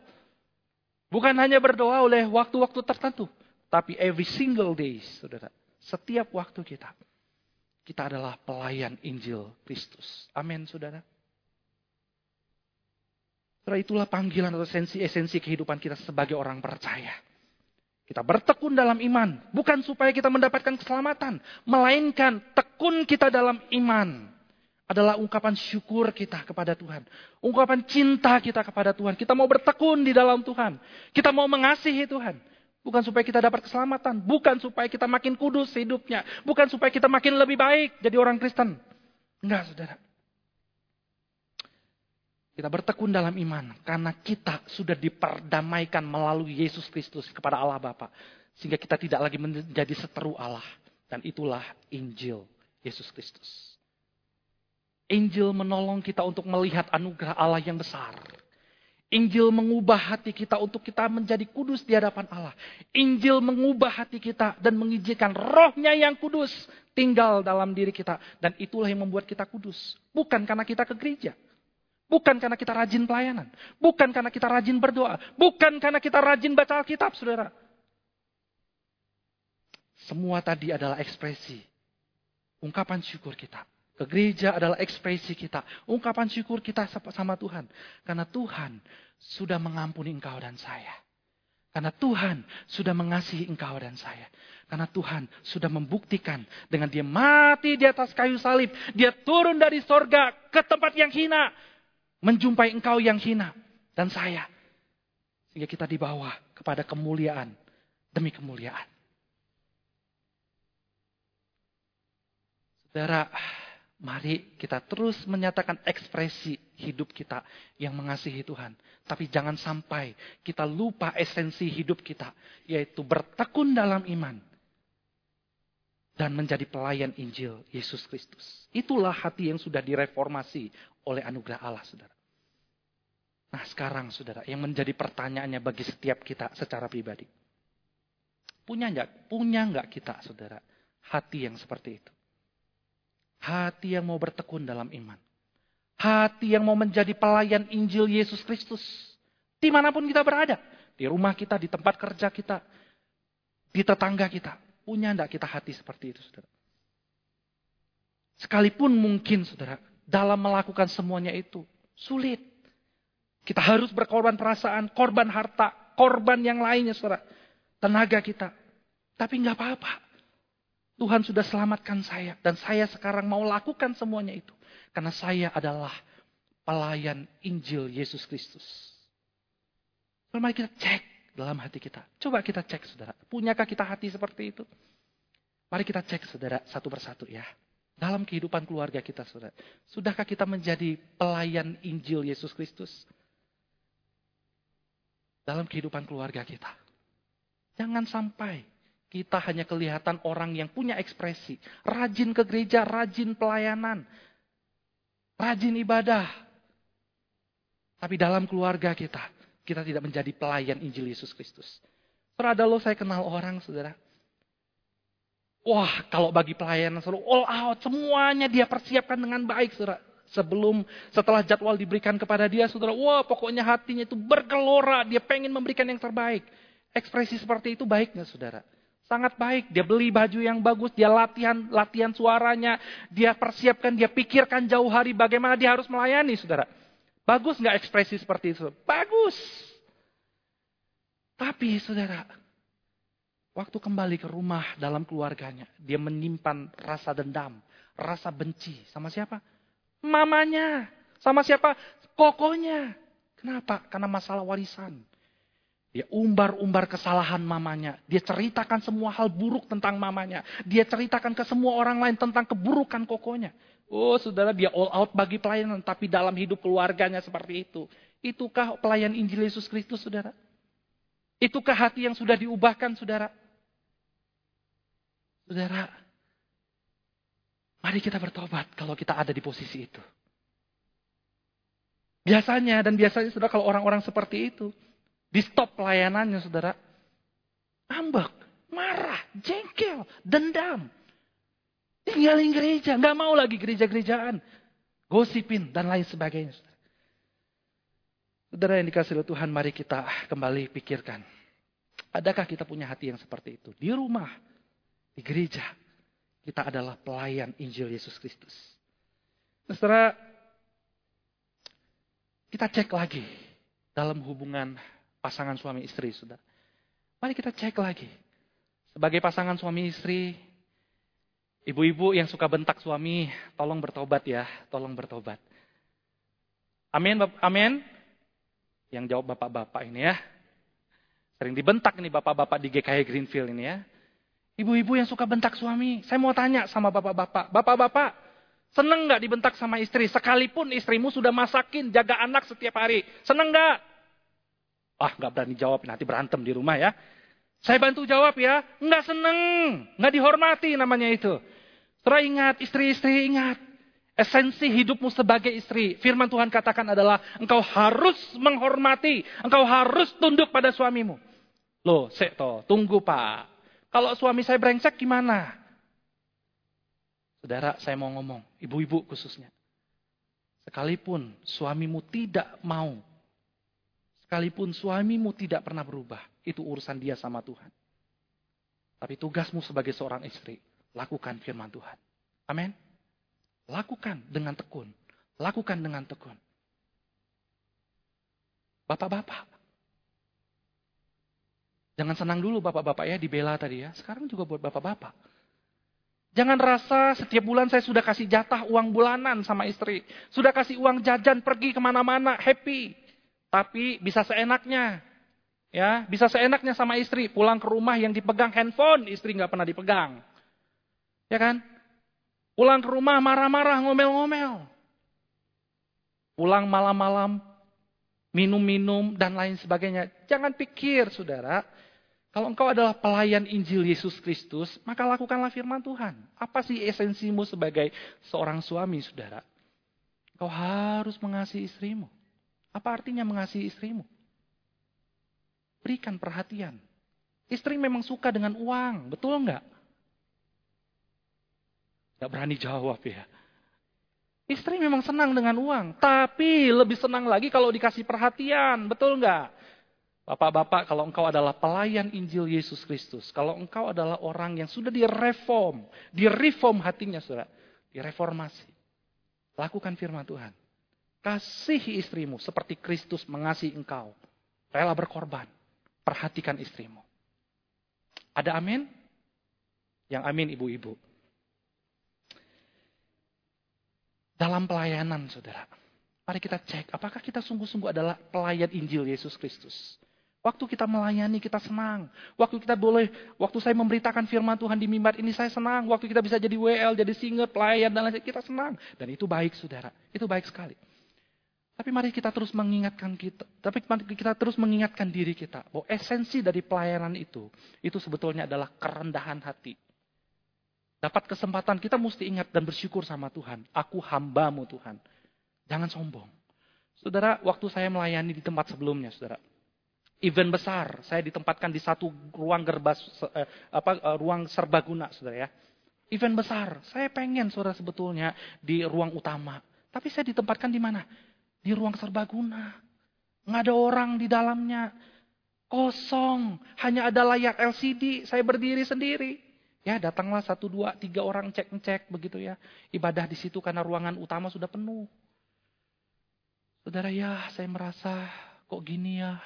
Bukan hanya berdoa oleh waktu-waktu tertentu. Tapi every single day, saudara. Setiap waktu kita kita adalah pelayan Injil Kristus. Amin, saudara. Setelah itulah panggilan atau esensi-esensi kehidupan kita sebagai orang percaya. Kita bertekun dalam iman. Bukan supaya kita mendapatkan keselamatan. Melainkan tekun kita dalam iman. Adalah ungkapan syukur kita kepada Tuhan. Ungkapan cinta kita kepada Tuhan. Kita mau bertekun di dalam Tuhan. Kita mau mengasihi Tuhan. Bukan supaya kita dapat keselamatan. Bukan supaya kita makin kudus hidupnya. Bukan supaya kita makin lebih baik jadi orang Kristen. Enggak, saudara. Kita bertekun dalam iman. Karena kita sudah diperdamaikan melalui Yesus Kristus kepada Allah Bapa, Sehingga kita tidak lagi menjadi seteru Allah. Dan itulah Injil Yesus Kristus. Injil menolong kita untuk melihat anugerah Allah yang besar Injil mengubah hati kita untuk kita menjadi kudus di hadapan Allah. Injil mengubah hati kita dan mengizinkan rohnya yang kudus tinggal dalam diri kita. Dan itulah yang membuat kita kudus. Bukan karena kita ke gereja. Bukan karena kita rajin pelayanan. Bukan karena kita rajin berdoa. Bukan karena kita rajin baca Alkitab, saudara. Semua tadi adalah ekspresi. Ungkapan syukur kita. Ke gereja adalah ekspresi kita. Ungkapan syukur kita sama Tuhan. Karena Tuhan sudah mengampuni engkau dan saya. Karena Tuhan sudah mengasihi engkau dan saya. Karena Tuhan sudah membuktikan dengan dia mati di atas kayu salib. Dia turun dari sorga ke tempat yang hina. Menjumpai engkau yang hina. Dan saya. Sehingga kita dibawa kepada kemuliaan demi kemuliaan. Saudara, Mari kita terus menyatakan ekspresi hidup kita yang mengasihi Tuhan. Tapi jangan sampai kita lupa esensi hidup kita, yaitu bertekun dalam iman dan menjadi pelayan Injil Yesus Kristus. Itulah hati yang sudah direformasi oleh anugerah Allah, saudara. Nah sekarang, saudara, yang menjadi pertanyaannya bagi setiap kita secara pribadi. Punya nggak? Punya nggak kita, saudara, hati yang seperti itu? Hati yang mau bertekun dalam iman. Hati yang mau menjadi pelayan Injil Yesus Kristus. Di mana pun kita berada. Di rumah kita, di tempat kerja kita. Di tetangga kita. Punya enggak kita hati seperti itu, saudara? Sekalipun mungkin, saudara, dalam melakukan semuanya itu, sulit. Kita harus berkorban perasaan, korban harta, korban yang lainnya, saudara. Tenaga kita. Tapi nggak apa-apa. Tuhan sudah selamatkan saya. Dan saya sekarang mau lakukan semuanya itu. Karena saya adalah pelayan Injil Yesus Kristus. Mari kita cek dalam hati kita. Coba kita cek saudara. Punyakah kita hati seperti itu? Mari kita cek saudara satu persatu ya. Dalam kehidupan keluarga kita saudara. Sudahkah kita menjadi pelayan Injil Yesus Kristus? Dalam kehidupan keluarga kita. Jangan sampai kita hanya kelihatan orang yang punya ekspresi. Rajin ke gereja, rajin pelayanan. Rajin ibadah. Tapi dalam keluarga kita, kita tidak menjadi pelayan Injil Yesus Kristus. Saudara, lo saya kenal orang, saudara. Wah, kalau bagi pelayanan selalu all out, semuanya dia persiapkan dengan baik, saudara. Sebelum, setelah jadwal diberikan kepada dia, saudara, wah pokoknya hatinya itu bergelora, dia pengen memberikan yang terbaik. Ekspresi seperti itu baik nggak, saudara? Sangat baik. Dia beli baju yang bagus, dia latihan latihan suaranya, dia persiapkan, dia pikirkan jauh hari bagaimana dia harus melayani, saudara. Bagus nggak ekspresi seperti itu? Bagus. Tapi, saudara, waktu kembali ke rumah dalam keluarganya, dia menyimpan rasa dendam, rasa benci. Sama siapa? Mamanya. Sama siapa? Kokonya. Kenapa? Karena masalah warisan. Dia umbar-umbar kesalahan mamanya. Dia ceritakan semua hal buruk tentang mamanya. Dia ceritakan ke semua orang lain tentang keburukan kokonya. Oh saudara dia all out bagi pelayanan. Tapi dalam hidup keluarganya seperti itu. Itukah pelayan Injil Yesus Kristus saudara? Itukah hati yang sudah diubahkan saudara? Saudara, mari kita bertobat kalau kita ada di posisi itu. Biasanya dan biasanya sudah kalau orang-orang seperti itu, di stop pelayanannya saudara. Ambek, marah, jengkel, dendam. Tinggalin gereja, nggak mau lagi gereja-gerejaan. Gosipin dan lain sebagainya. Saudara. saudara yang dikasih oleh Tuhan, mari kita kembali pikirkan. Adakah kita punya hati yang seperti itu? Di rumah, di gereja, kita adalah pelayan Injil Yesus Kristus. Nah, saudara, kita cek lagi dalam hubungan pasangan suami istri, sudah. Mari kita cek lagi. Sebagai pasangan suami istri, ibu-ibu yang suka bentak suami, tolong bertobat ya, tolong bertobat. Amin, amin. Yang jawab bapak-bapak ini ya. Sering dibentak nih bapak-bapak di GKI Greenfield ini ya. Ibu-ibu yang suka bentak suami, saya mau tanya sama bapak-bapak. Bapak-bapak, seneng nggak dibentak sama istri? Sekalipun istrimu sudah masakin, jaga anak setiap hari. Seneng nggak? Ah, nggak berani jawab, nanti berantem di rumah ya. Saya bantu jawab ya, nggak seneng, nggak dihormati namanya itu. Terus ingat, istri-istri ingat, esensi hidupmu sebagai istri. Firman Tuhan katakan adalah engkau harus menghormati, engkau harus tunduk pada suamimu. Loh, sekto, tunggu pak. Kalau suami saya brengsek gimana? Saudara, saya mau ngomong, ibu-ibu khususnya. Sekalipun suamimu tidak mau Sekalipun suamimu tidak pernah berubah, itu urusan dia sama Tuhan. Tapi tugasmu sebagai seorang istri, lakukan firman Tuhan. Amin. Lakukan dengan tekun. Lakukan dengan tekun. Bapak-bapak. Jangan senang dulu bapak-bapak ya dibela tadi ya. Sekarang juga buat bapak-bapak. Jangan rasa setiap bulan saya sudah kasih jatah uang bulanan sama istri. Sudah kasih uang jajan pergi ke mana-mana, happy. Tapi bisa seenaknya. Ya, bisa seenaknya sama istri. Pulang ke rumah yang dipegang handphone, istri nggak pernah dipegang. Ya kan? Pulang ke rumah marah-marah, ngomel-ngomel. Pulang malam-malam, minum-minum, dan lain sebagainya. Jangan pikir, saudara, kalau engkau adalah pelayan Injil Yesus Kristus, maka lakukanlah firman Tuhan. Apa sih esensimu sebagai seorang suami, saudara? Engkau harus mengasihi istrimu. Apa artinya mengasihi istrimu? Berikan perhatian. Istri memang suka dengan uang, betul enggak? Gak berani jawab ya. Istri memang senang dengan uang, tapi lebih senang lagi kalau dikasih perhatian, betul enggak? Bapak-bapak, kalau engkau adalah pelayan Injil Yesus Kristus, kalau engkau adalah orang yang sudah direform, direform hatinya, saudara, direformasi. Lakukan firman Tuhan. Kasihi istrimu seperti Kristus mengasihi engkau. Rela berkorban. Perhatikan istrimu. Ada amin? Yang amin ibu-ibu. Dalam pelayanan, saudara. Mari kita cek, apakah kita sungguh-sungguh adalah pelayan Injil Yesus Kristus. Waktu kita melayani kita senang. Waktu kita boleh, waktu saya memberitakan firman Tuhan di mimbar ini saya senang. Waktu kita bisa jadi WL, jadi singer, pelayan dan lain-lain kita senang. Dan itu baik saudara, itu baik sekali. Tapi mari kita terus mengingatkan kita, tapi kita terus mengingatkan diri kita bahwa esensi dari pelayanan itu, itu sebetulnya adalah kerendahan hati. Dapat kesempatan kita mesti ingat dan bersyukur sama Tuhan. Aku hambamu Tuhan. Jangan sombong. Saudara, waktu saya melayani di tempat sebelumnya, saudara, event besar. Saya ditempatkan di satu ruang gerbas eh, apa eh, ruang serbaguna, Saudara ya. Event besar. Saya pengen Saudara sebetulnya di ruang utama. Tapi saya ditempatkan di mana? Di ruang serbaguna. Nggak ada orang di dalamnya. Kosong. Hanya ada layar LCD. Saya berdiri sendiri. Ya datanglah satu, dua, tiga orang cek-cek begitu ya. Ibadah di situ karena ruangan utama sudah penuh. Saudara ya saya merasa kok gini ya.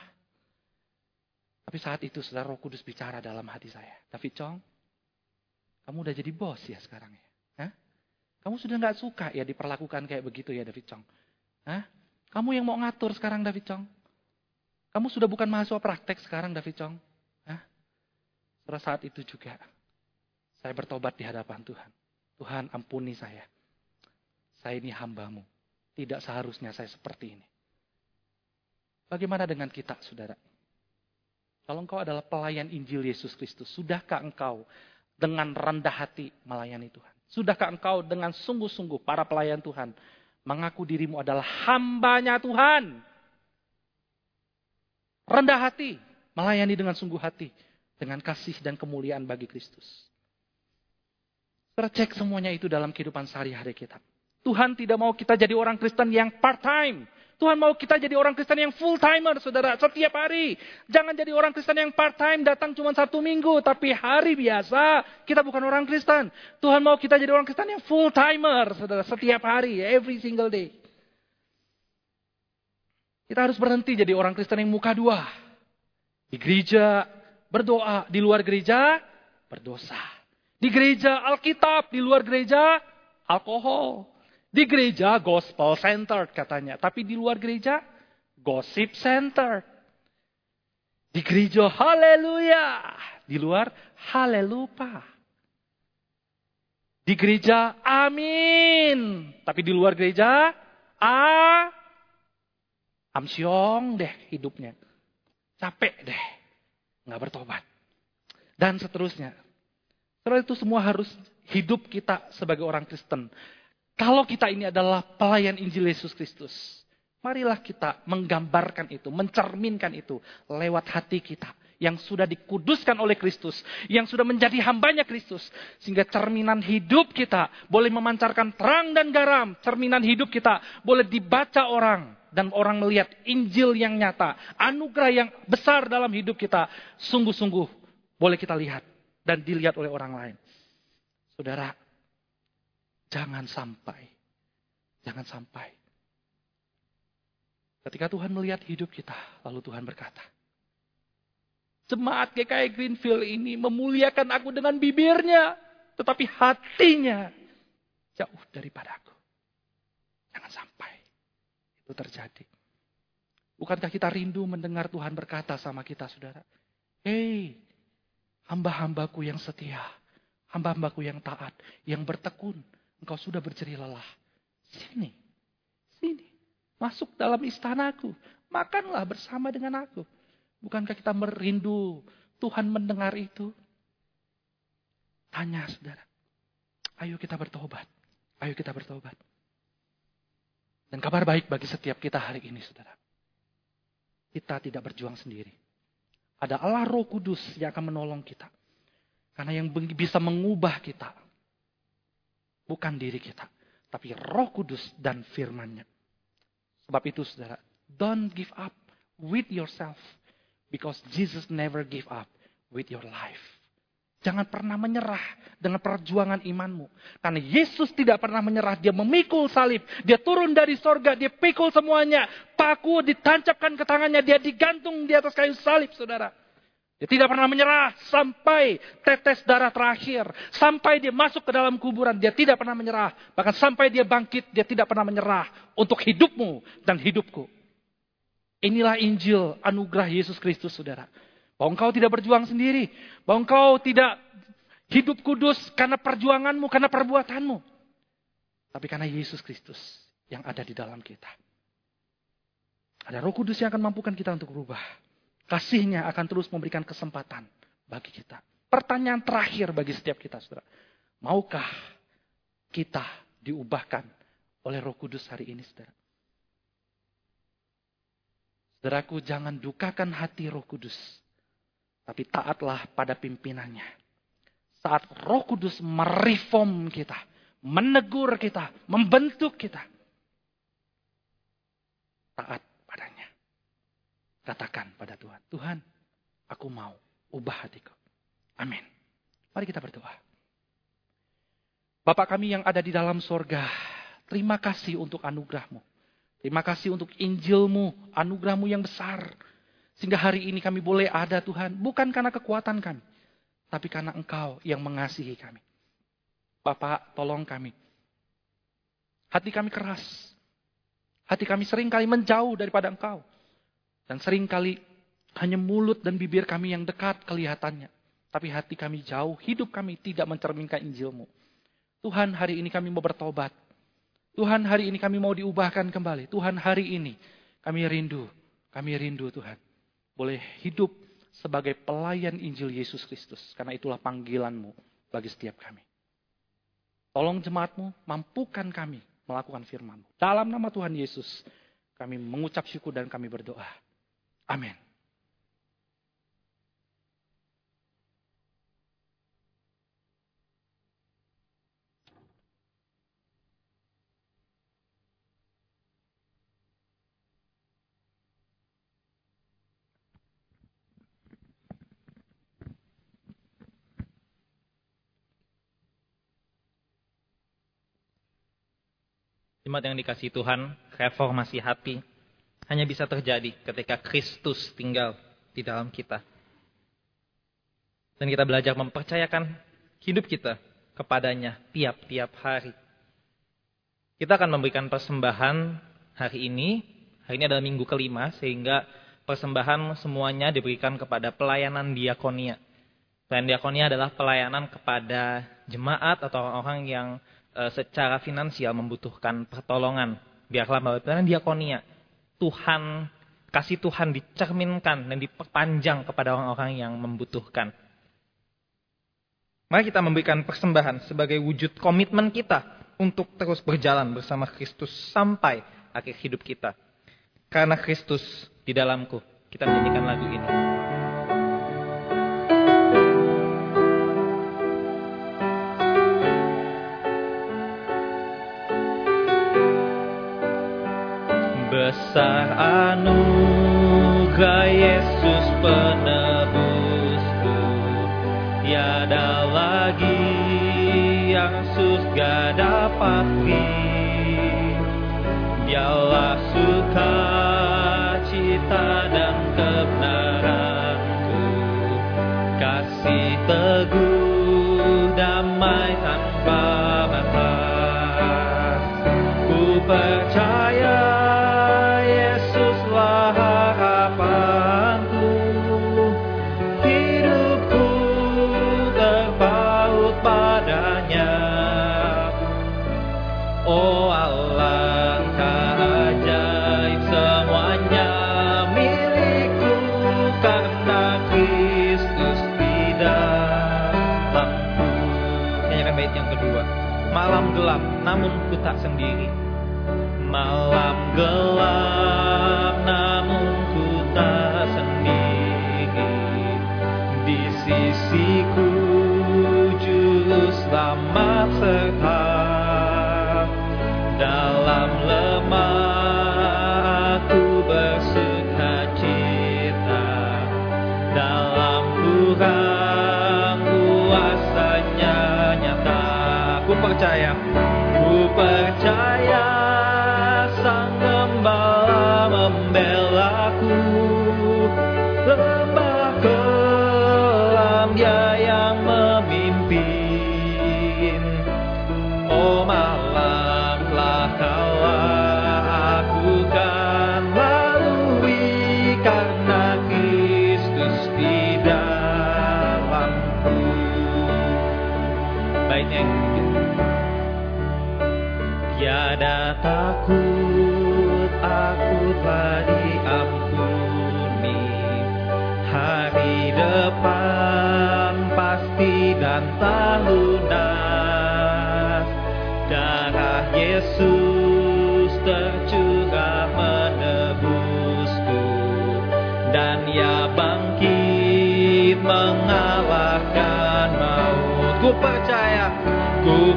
Tapi saat itu saudara roh kudus bicara dalam hati saya. David Chong, kamu udah jadi bos ya sekarang ya? Hah? Kamu sudah nggak suka ya diperlakukan kayak begitu ya David Chong? Hah? Kamu yang mau ngatur sekarang David Chong? Kamu sudah bukan mahasiswa praktek sekarang David Chong? Hah? Setelah saat itu juga saya bertobat di hadapan Tuhan. Tuhan ampuni saya. Saya ini hambamu. Tidak seharusnya saya seperti ini. Bagaimana dengan kita saudara? Kalau engkau adalah pelayan Injil Yesus Kristus, sudahkah engkau dengan rendah hati melayani Tuhan? Sudahkah engkau dengan sungguh-sungguh para pelayan Tuhan mengaku dirimu adalah hambanya Tuhan? Rendah hati, melayani dengan sungguh hati, dengan kasih dan kemuliaan bagi Kristus. Tercek semuanya itu dalam kehidupan sehari-hari kita. Tuhan tidak mau kita jadi orang Kristen yang part-time. Tuhan mau kita jadi orang Kristen yang full timer, saudara, setiap hari. Jangan jadi orang Kristen yang part time, datang cuma satu minggu, tapi hari biasa kita bukan orang Kristen. Tuhan mau kita jadi orang Kristen yang full timer, saudara, setiap hari, every single day. Kita harus berhenti jadi orang Kristen yang muka dua. Di gereja berdoa, di luar gereja berdosa. Di gereja Alkitab, di luar gereja alkohol. Di gereja gospel centered katanya. Tapi di luar gereja gossip centered. Di gereja haleluya. Di luar halelupa. Di gereja amin. Tapi di luar gereja a amsyong deh hidupnya. Capek deh. Nggak bertobat. Dan seterusnya. Setelah itu semua harus hidup kita sebagai orang Kristen kalau kita ini adalah pelayan Injil Yesus Kristus, marilah kita menggambarkan itu, mencerminkan itu lewat hati kita yang sudah dikuduskan oleh Kristus, yang sudah menjadi hambanya Kristus, sehingga cerminan hidup kita boleh memancarkan terang dan garam, cerminan hidup kita boleh dibaca orang dan orang melihat Injil yang nyata, anugerah yang besar dalam hidup kita, sungguh-sungguh boleh kita lihat dan dilihat oleh orang lain. Saudara, Jangan sampai. Jangan sampai. Ketika Tuhan melihat hidup kita, lalu Tuhan berkata, Jemaat GKI Greenfield ini memuliakan aku dengan bibirnya. Tetapi hatinya jauh daripadaku. Jangan sampai itu terjadi. Bukankah kita rindu mendengar Tuhan berkata sama kita saudara. Hei hamba-hambaku yang setia. Hamba-hambaku yang taat. Yang bertekun. Engkau sudah berjeri lelah. Sini. Sini. Masuk dalam istanaku. Makanlah bersama dengan aku. Bukankah kita merindu Tuhan mendengar itu? Tanya saudara. Ayo kita bertobat. Ayo kita bertobat. Dan kabar baik bagi setiap kita hari ini saudara. Kita tidak berjuang sendiri. Ada Allah roh kudus yang akan menolong kita. Karena yang bisa mengubah kita. Bukan diri kita. Tapi roh kudus dan firmannya. Sebab itu saudara. Don't give up with yourself. Because Jesus never give up with your life. Jangan pernah menyerah dengan perjuangan imanmu. Karena Yesus tidak pernah menyerah. Dia memikul salib. Dia turun dari sorga. Dia pikul semuanya. Paku ditancapkan ke tangannya. Dia digantung di atas kayu salib, saudara. Dia tidak pernah menyerah sampai tetes darah terakhir. Sampai dia masuk ke dalam kuburan. Dia tidak pernah menyerah. Bahkan sampai dia bangkit. Dia tidak pernah menyerah. Untuk hidupmu dan hidupku. Inilah Injil anugerah Yesus Kristus, saudara. Bahwa engkau tidak berjuang sendiri. Bahwa engkau tidak hidup kudus karena perjuanganmu, karena perbuatanmu. Tapi karena Yesus Kristus yang ada di dalam kita. Ada roh kudus yang akan mampukan kita untuk berubah. Kasihnya akan terus memberikan kesempatan bagi kita. Pertanyaan terakhir bagi setiap kita, saudara. Maukah kita diubahkan oleh roh kudus hari ini, saudara? Saudaraku, jangan dukakan hati roh kudus. Tapi taatlah pada pimpinannya. Saat roh kudus mereform kita. Menegur kita. Membentuk kita. Taat. Katakan pada Tuhan. Tuhan, aku mau ubah hatiku. Amin. Mari kita berdoa. Bapak kami yang ada di dalam sorga, terima kasih untuk anugerahmu. Terima kasih untuk Injilmu, anugerahmu yang besar. Sehingga hari ini kami boleh ada Tuhan. Bukan karena kekuatan kami. Tapi karena Engkau yang mengasihi kami. Bapak tolong kami. Hati kami keras. Hati kami sering kali menjauh daripada Engkau. Dan sering kali hanya mulut dan bibir kami yang dekat kelihatannya. Tapi hati kami jauh, hidup kami tidak mencerminkan Injilmu. Tuhan hari ini kami mau bertobat. Tuhan hari ini kami mau diubahkan kembali. Tuhan hari ini kami rindu. Kami rindu Tuhan. Boleh hidup sebagai pelayan Injil Yesus Kristus. Karena itulah panggilanmu bagi setiap kami. Tolong jemaatmu, mampukan kami melakukan firmanmu. Dalam nama Tuhan Yesus, kami mengucap syukur dan kami berdoa. Amin. Jemaat yang dikasih Tuhan, reformasi hati hanya bisa terjadi ketika Kristus tinggal di dalam kita. Dan kita belajar mempercayakan hidup kita kepadanya tiap-tiap hari. Kita akan memberikan persembahan hari ini. Hari ini adalah minggu kelima sehingga persembahan semuanya diberikan kepada pelayanan diakonia. Pelayanan diakonia adalah pelayanan kepada jemaat atau orang-orang yang e, secara finansial membutuhkan pertolongan. Biarlah melalui pelayanan diakonia, Tuhan, kasih Tuhan dicerminkan dan diperpanjang kepada orang-orang yang membutuhkan. Mari kita memberikan persembahan sebagai wujud komitmen kita untuk terus berjalan bersama Kristus sampai akhir hidup kita. Karena Kristus di dalamku, kita menyanyikan lagu ini. Besar anugerah Yesus penebusku. Tiada lagi yang surga dapati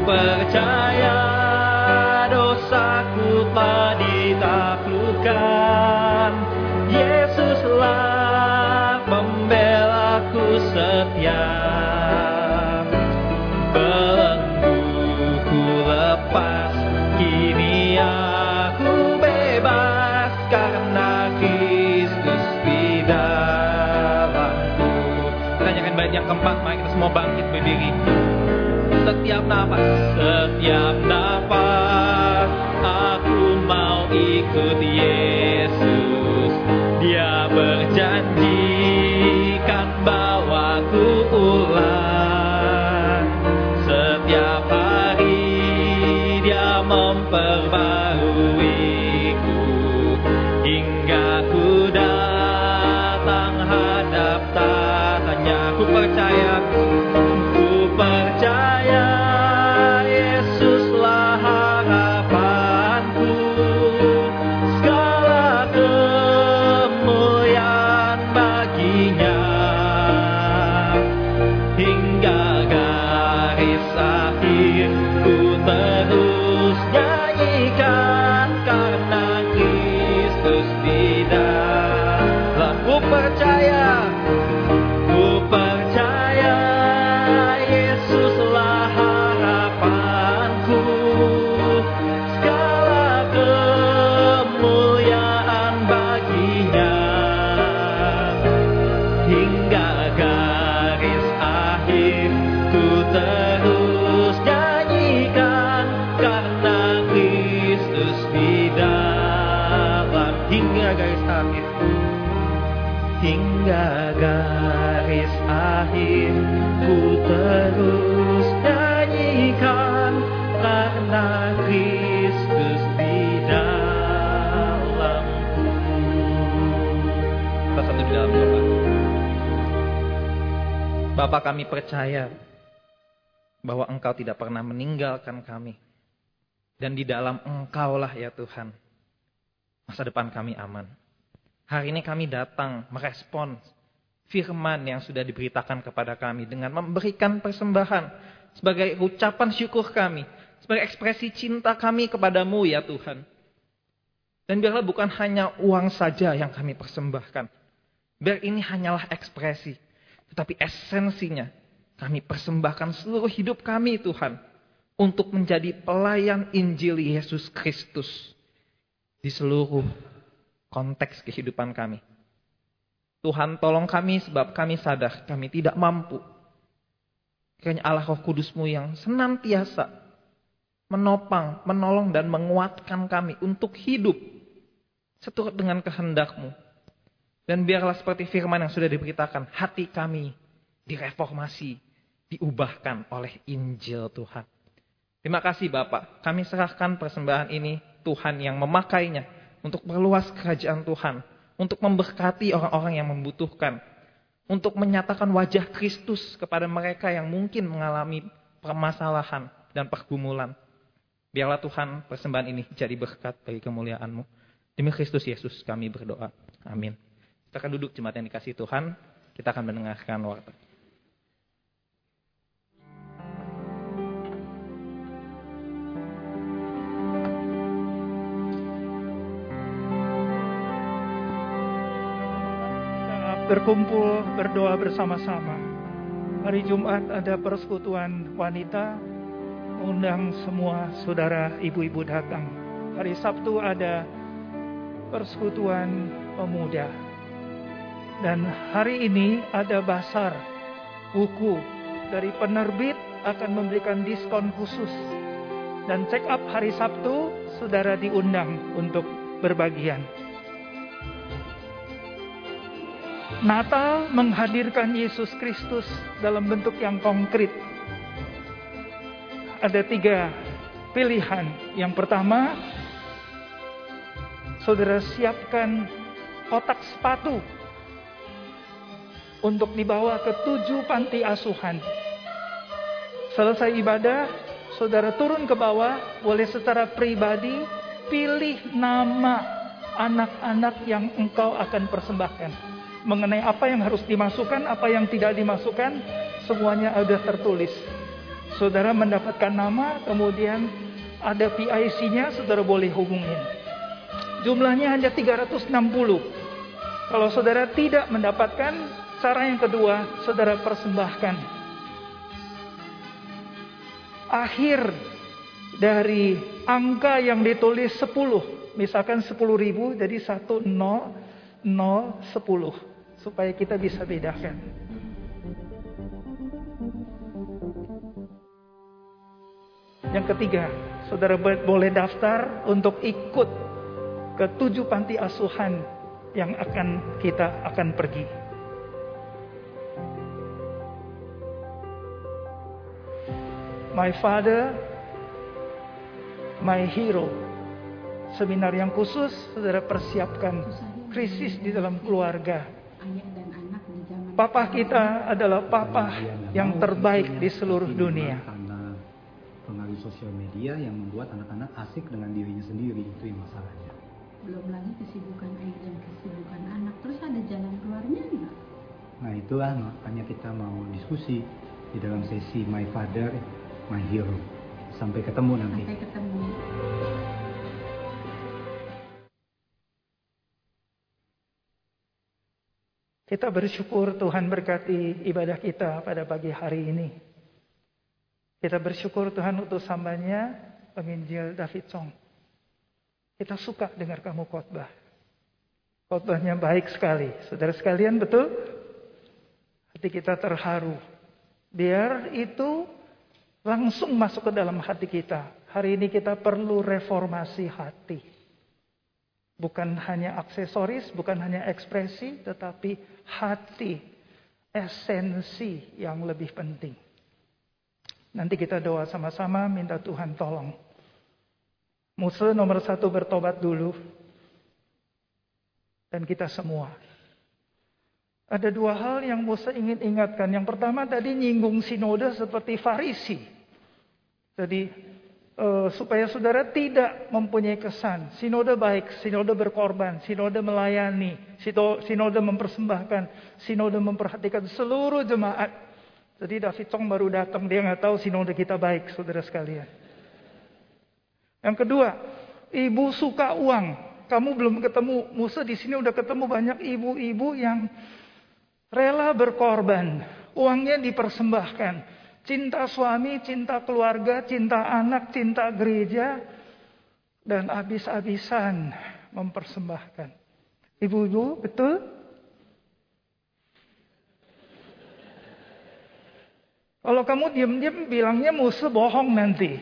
percaya. Tama. Bapak kami percaya bahwa Engkau tidak pernah meninggalkan kami. Dan di dalam engkau lah ya Tuhan, masa depan kami aman. Hari ini kami datang merespons firman yang sudah diberitakan kepada kami dengan memberikan persembahan sebagai ucapan syukur kami, sebagai ekspresi cinta kami kepadamu ya Tuhan. Dan biarlah bukan hanya uang saja yang kami persembahkan. Biar ini hanyalah ekspresi tetapi esensinya, kami persembahkan seluruh hidup kami Tuhan. Untuk menjadi pelayan Injil Yesus Kristus. Di seluruh konteks kehidupan kami. Tuhan tolong kami sebab kami sadar kami tidak mampu. Kiranya Allah roh kudusmu yang senantiasa menopang, menolong dan menguatkan kami untuk hidup seturut dengan kehendakmu dan biarlah seperti firman yang sudah diberitakan, hati kami direformasi, diubahkan oleh Injil Tuhan. Terima kasih Bapak, kami serahkan persembahan ini Tuhan yang memakainya untuk perluas kerajaan Tuhan, untuk memberkati orang-orang yang membutuhkan, untuk menyatakan wajah Kristus kepada mereka yang mungkin mengalami permasalahan dan pergumulan. Biarlah Tuhan persembahan ini jadi berkat bagi kemuliaan-Mu. Demi Kristus Yesus kami berdoa. Amin. Kita akan duduk jemaat yang dikasih Tuhan. Kita akan mendengarkan warta. berkumpul berdoa bersama-sama. Hari Jumat ada persekutuan wanita, undang semua saudara ibu-ibu datang. Hari Sabtu ada persekutuan pemuda. Dan hari ini ada basar buku dari penerbit akan memberikan diskon khusus. Dan check up hari Sabtu, saudara diundang untuk berbagian. Natal menghadirkan Yesus Kristus dalam bentuk yang konkret. Ada tiga pilihan. Yang pertama, saudara siapkan kotak sepatu untuk dibawa ke tujuh panti asuhan. Selesai ibadah, saudara turun ke bawah, boleh secara pribadi pilih nama anak-anak yang engkau akan persembahkan mengenai apa yang harus dimasukkan, apa yang tidak dimasukkan, semuanya ada tertulis. Saudara mendapatkan nama, kemudian ada PIC-nya, saudara boleh hubungin. Jumlahnya hanya 360. Kalau saudara tidak mendapatkan, cara yang kedua, saudara persembahkan. Akhir dari angka yang ditulis 10, misalkan 10 ribu, jadi 1, 0, 0, 10 supaya kita bisa bedakan. Yang ketiga, saudara boleh daftar untuk ikut ke tujuh panti asuhan yang akan kita akan pergi. My Father, My Hero. Seminar yang khusus, saudara persiapkan krisis di dalam keluarga Papa kita adalah papa yang terbaik di seluruh dunia. Karena pengaruh sosial media yang membuat anak-anak asik dengan dirinya sendiri itu yang masalahnya. Belum lagi kesibukan ayah dan kesibukan anak. Terus ada jalan keluarnya enggak? Nah itulah makanya kita mau diskusi di dalam sesi My Father, My Hero. Sampai ketemu nanti. Sampai ketemu. Kita bersyukur Tuhan berkati ibadah kita pada pagi hari ini. Kita bersyukur Tuhan untuk sambanya penginjil David Song. Kita suka dengar kamu khotbah. Khotbahnya baik sekali. Saudara sekalian betul? Hati kita terharu. Biar itu langsung masuk ke dalam hati kita. Hari ini kita perlu reformasi hati. Bukan hanya aksesoris, bukan hanya ekspresi, tetapi hati, esensi yang lebih penting. Nanti kita doa sama-sama, minta Tuhan tolong. Musuh nomor satu bertobat dulu. Dan kita semua. Ada dua hal yang Musa ingin ingatkan. Yang pertama tadi nyinggung sinode seperti farisi. Jadi uh, supaya saudara tidak mempunyai kesan sinode baik, sinode berkorban, sinode melayani, sinode mempersembahkan, sinode memperhatikan seluruh jemaat. Jadi David Song baru datang dia nggak tahu sinode kita baik, saudara sekalian. Yang kedua, ibu suka uang. Kamu belum ketemu Musa di sini udah ketemu banyak ibu-ibu yang rela berkorban, uangnya dipersembahkan. Cinta suami, cinta keluarga, cinta anak, cinta gereja. Dan abis-abisan mempersembahkan. Ibu-ibu, betul? Kalau kamu diam-diam bilangnya musuh bohong nanti.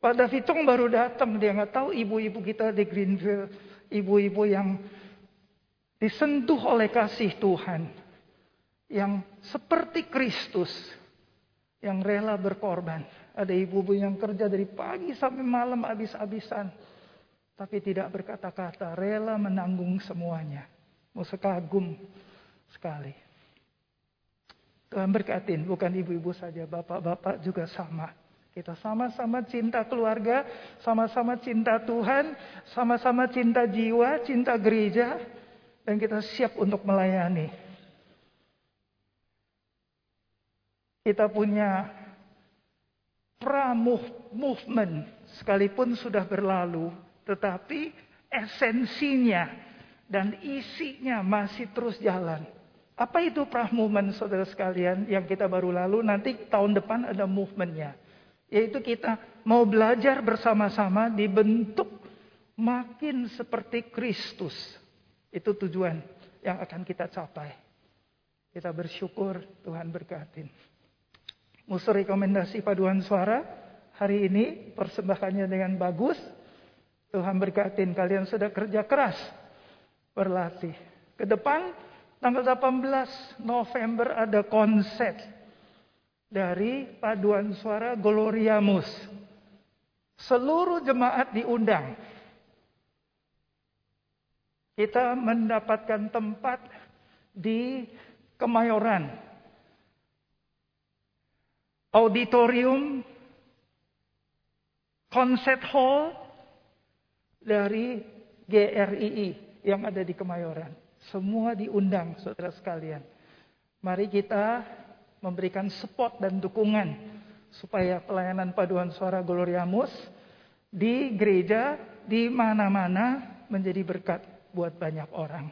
Pada Vitung baru datang, dia nggak tahu ibu-ibu kita di Greenville, ibu-ibu yang disentuh oleh kasih Tuhan yang seperti Kristus, yang rela berkorban. Ada ibu-ibu yang kerja dari pagi sampai malam habis-habisan, tapi tidak berkata-kata, rela menanggung semuanya. Mau sekagum sekali. Tuhan berkatin, bukan ibu-ibu saja, bapak-bapak juga sama. Kita sama-sama cinta keluarga, sama-sama cinta Tuhan, sama-sama cinta jiwa, cinta gereja, dan kita siap untuk melayani. Kita punya pramuh movement, sekalipun sudah berlalu, tetapi esensinya dan isinya masih terus jalan. Apa itu prah movement saudara sekalian yang kita baru lalu nanti tahun depan ada movementnya. Yaitu kita mau belajar bersama-sama dibentuk makin seperti Kristus. Itu tujuan yang akan kita capai. Kita bersyukur Tuhan berkatin. Musuh rekomendasi paduan suara hari ini persembahannya dengan bagus. Tuhan berkatin kalian sudah kerja keras berlatih. Ke depan Tanggal 18 November ada konser dari paduan suara Gloriamus. Seluruh jemaat diundang. Kita mendapatkan tempat di Kemayoran. Auditorium Concert Hall dari GRII yang ada di Kemayoran. Semua diundang saudara sekalian. Mari kita memberikan support dan dukungan supaya pelayanan paduan suara Gloriamus di gereja di mana-mana menjadi berkat buat banyak orang.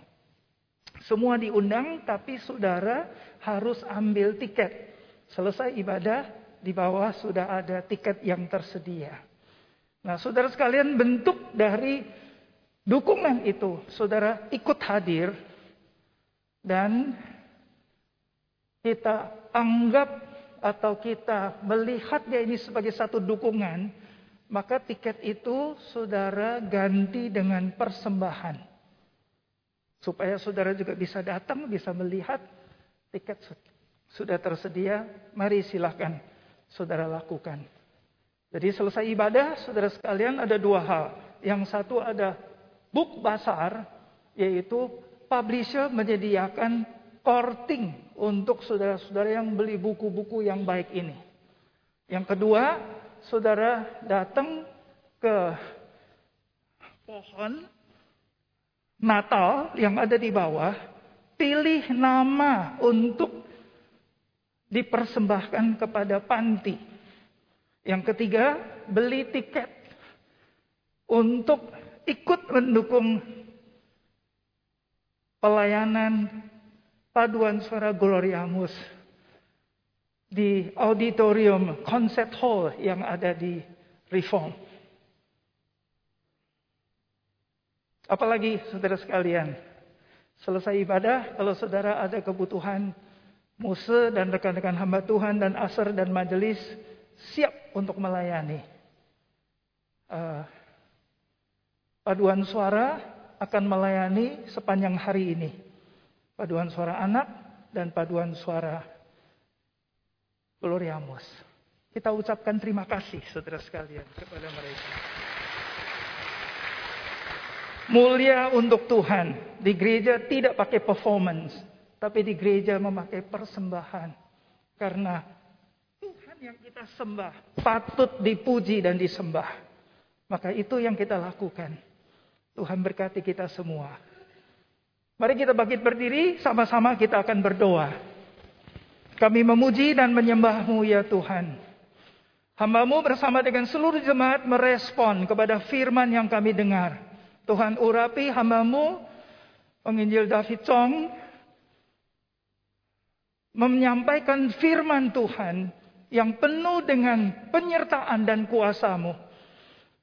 Semua diundang tapi saudara harus ambil tiket. Selesai ibadah di bawah sudah ada tiket yang tersedia. Nah, saudara sekalian bentuk dari dukungan itu, saudara ikut hadir dan kita anggap atau kita melihatnya ini sebagai satu dukungan, maka tiket itu saudara ganti dengan persembahan. Supaya saudara juga bisa datang, bisa melihat tiket sudah tersedia, mari silahkan saudara lakukan. Jadi selesai ibadah, saudara sekalian ada dua hal. Yang satu ada book basar, yaitu publisher menyediakan korting untuk saudara-saudara yang beli buku-buku yang baik ini. Yang kedua, saudara datang ke pohon Natal yang ada di bawah, pilih nama untuk dipersembahkan kepada panti. Yang ketiga, beli tiket untuk ikut mendukung pelayanan paduan suara Gloriamus di auditorium Concert Hall yang ada di Reform. Apalagi saudara sekalian, selesai ibadah, kalau saudara ada kebutuhan, Muse dan rekan-rekan hamba Tuhan dan Aser dan majelis siap untuk melayani. Uh, Paduan suara akan melayani sepanjang hari ini. Paduan suara anak dan paduan suara Gloriamus. Kita ucapkan terima kasih saudara sekalian kepada mereka. Mulia untuk Tuhan. Di gereja tidak pakai performance. Tapi di gereja memakai persembahan. Karena Tuhan yang kita sembah patut dipuji dan disembah. Maka itu yang kita lakukan. Tuhan berkati kita semua. Mari kita bangkit berdiri, sama-sama kita akan berdoa. Kami memuji dan menyembahmu ya Tuhan. Hambamu bersama dengan seluruh jemaat merespon kepada firman yang kami dengar. Tuhan urapi hambamu, penginjil David Chong, menyampaikan firman Tuhan yang penuh dengan penyertaan dan kuasamu.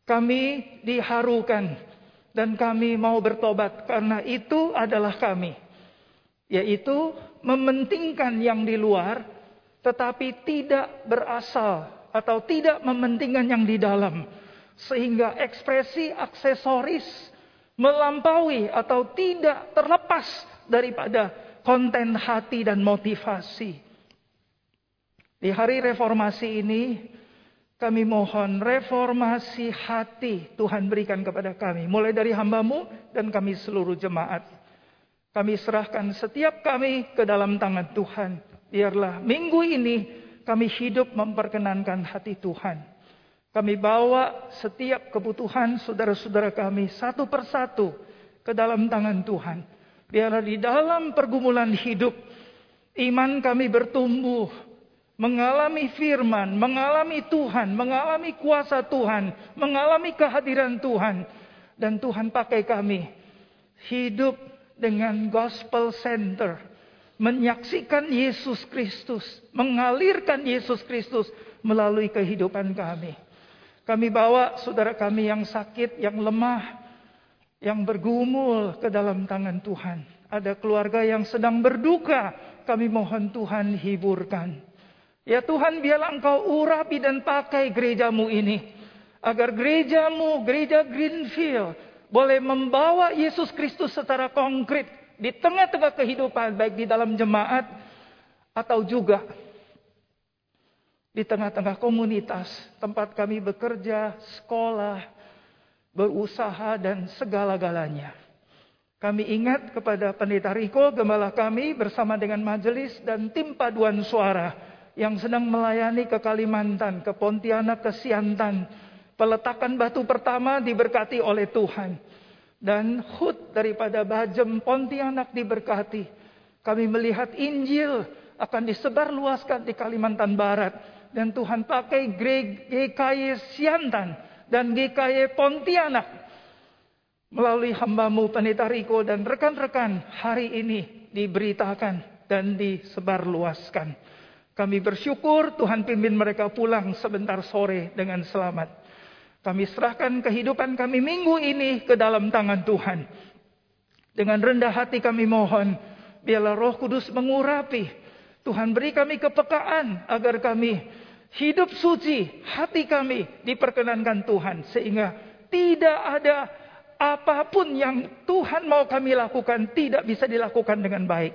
Kami diharukan dan kami mau bertobat karena itu adalah kami. Yaitu mementingkan yang di luar tetapi tidak berasal atau tidak mementingkan yang di dalam, sehingga ekspresi aksesoris melampaui atau tidak terlepas daripada konten hati dan motivasi. Di hari reformasi ini, kami mohon reformasi hati Tuhan berikan kepada kami. Mulai dari hambamu dan kami seluruh jemaat. Kami serahkan setiap kami ke dalam tangan Tuhan. Biarlah minggu ini kami hidup memperkenankan hati Tuhan. Kami bawa setiap kebutuhan saudara-saudara kami satu persatu ke dalam tangan Tuhan. Biarlah di dalam pergumulan hidup iman kami bertumbuh mengalami firman, mengalami Tuhan, mengalami kuasa Tuhan, mengalami kehadiran Tuhan. Dan Tuhan pakai kami hidup dengan gospel center. Menyaksikan Yesus Kristus, mengalirkan Yesus Kristus melalui kehidupan kami. Kami bawa saudara kami yang sakit, yang lemah, yang bergumul ke dalam tangan Tuhan. Ada keluarga yang sedang berduka, kami mohon Tuhan hiburkan. Ya Tuhan biarlah engkau urapi dan pakai gerejamu ini. Agar gerejamu, gereja Greenfield boleh membawa Yesus Kristus secara konkret di tengah-tengah kehidupan baik di dalam jemaat atau juga di tengah-tengah komunitas tempat kami bekerja, sekolah, berusaha dan segala-galanya. Kami ingat kepada Pendeta Riko, gembala kami bersama dengan majelis dan tim paduan suara yang sedang melayani ke Kalimantan, ke Pontianak, ke Siantan. Peletakan batu pertama diberkati oleh Tuhan. Dan hut daripada Bajem Pontianak diberkati. Kami melihat Injil akan disebarluaskan di Kalimantan Barat. Dan Tuhan pakai GKY Siantan dan GKY Pontianak. Melalui hambamu Pendeta Riko dan rekan-rekan hari ini diberitakan dan disebarluaskan. Kami bersyukur Tuhan pimpin mereka pulang sebentar sore dengan selamat. Kami serahkan kehidupan kami minggu ini ke dalam tangan Tuhan. Dengan rendah hati kami mohon, biarlah roh kudus mengurapi. Tuhan beri kami kepekaan agar kami hidup suci, hati kami diperkenankan Tuhan. Sehingga tidak ada apa pun yang Tuhan mau kami lakukan tidak bisa dilakukan dengan baik.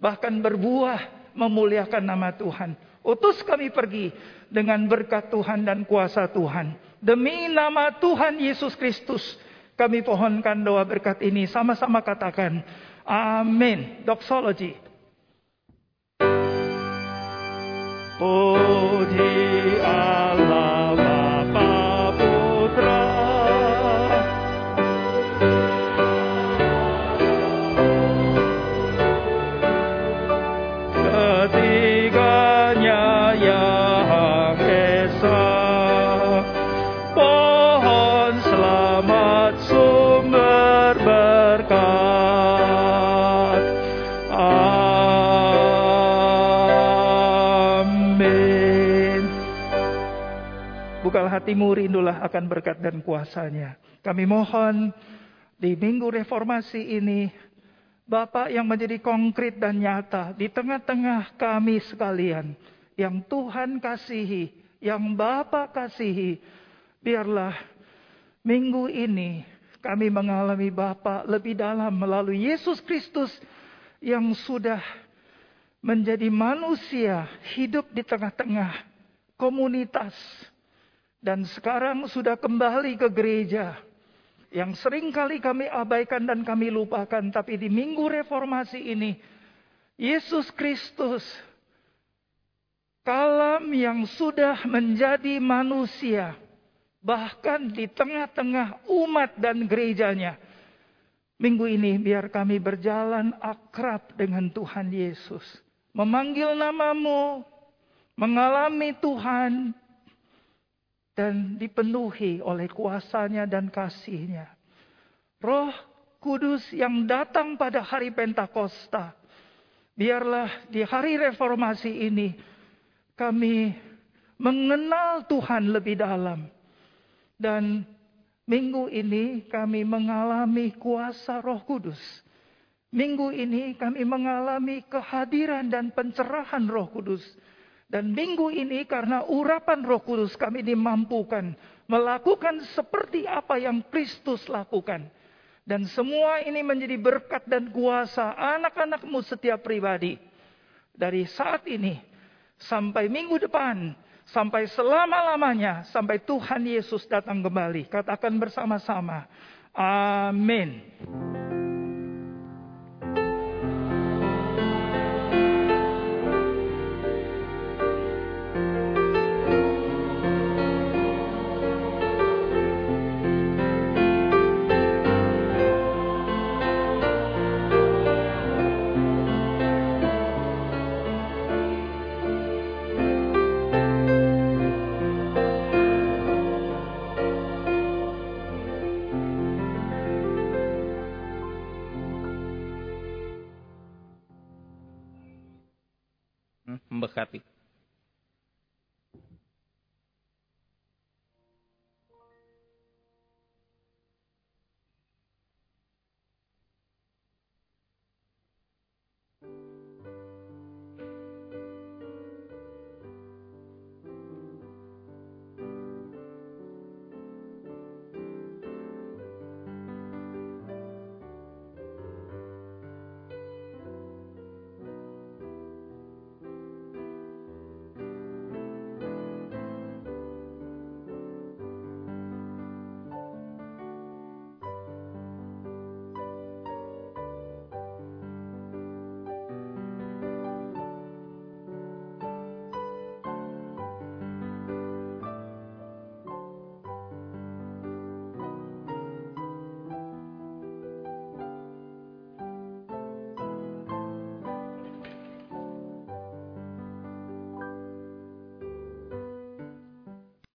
Bahkan berbuah memuliakan nama Tuhan. Utus kami pergi dengan berkat Tuhan dan kuasa Tuhan. Demi nama Tuhan Yesus Kristus, kami pohonkan doa berkat ini. Sama-sama katakan, Amin. Doxology. Puji Allah. Hatimu rindulah akan berkat dan kuasanya. Kami mohon di minggu reformasi ini, Bapak yang menjadi konkret dan nyata di tengah-tengah kami sekalian, yang Tuhan kasihi, yang Bapak kasihi, biarlah minggu ini kami mengalami Bapak lebih dalam melalui Yesus Kristus yang sudah menjadi manusia hidup di tengah-tengah komunitas dan sekarang sudah kembali ke gereja. Yang sering kali kami abaikan dan kami lupakan. Tapi di minggu reformasi ini. Yesus Kristus. Kalam yang sudah menjadi manusia. Bahkan di tengah-tengah umat dan gerejanya. Minggu ini biar kami berjalan akrab dengan Tuhan Yesus. Memanggil namamu. Mengalami Tuhan dan dipenuhi oleh kuasanya dan kasihnya. Roh Kudus yang datang pada hari Pentakosta. Biarlah di hari reformasi ini kami mengenal Tuhan lebih dalam. Dan minggu ini kami mengalami kuasa roh kudus. Minggu ini kami mengalami kehadiran dan pencerahan roh kudus. Dan minggu ini karena urapan roh kudus kami dimampukan melakukan seperti apa yang Kristus lakukan. Dan semua ini menjadi berkat dan kuasa anak-anakmu setiap pribadi. Dari saat ini sampai minggu depan, sampai selama-lamanya, sampai Tuhan Yesus datang kembali. Katakan bersama-sama, amin.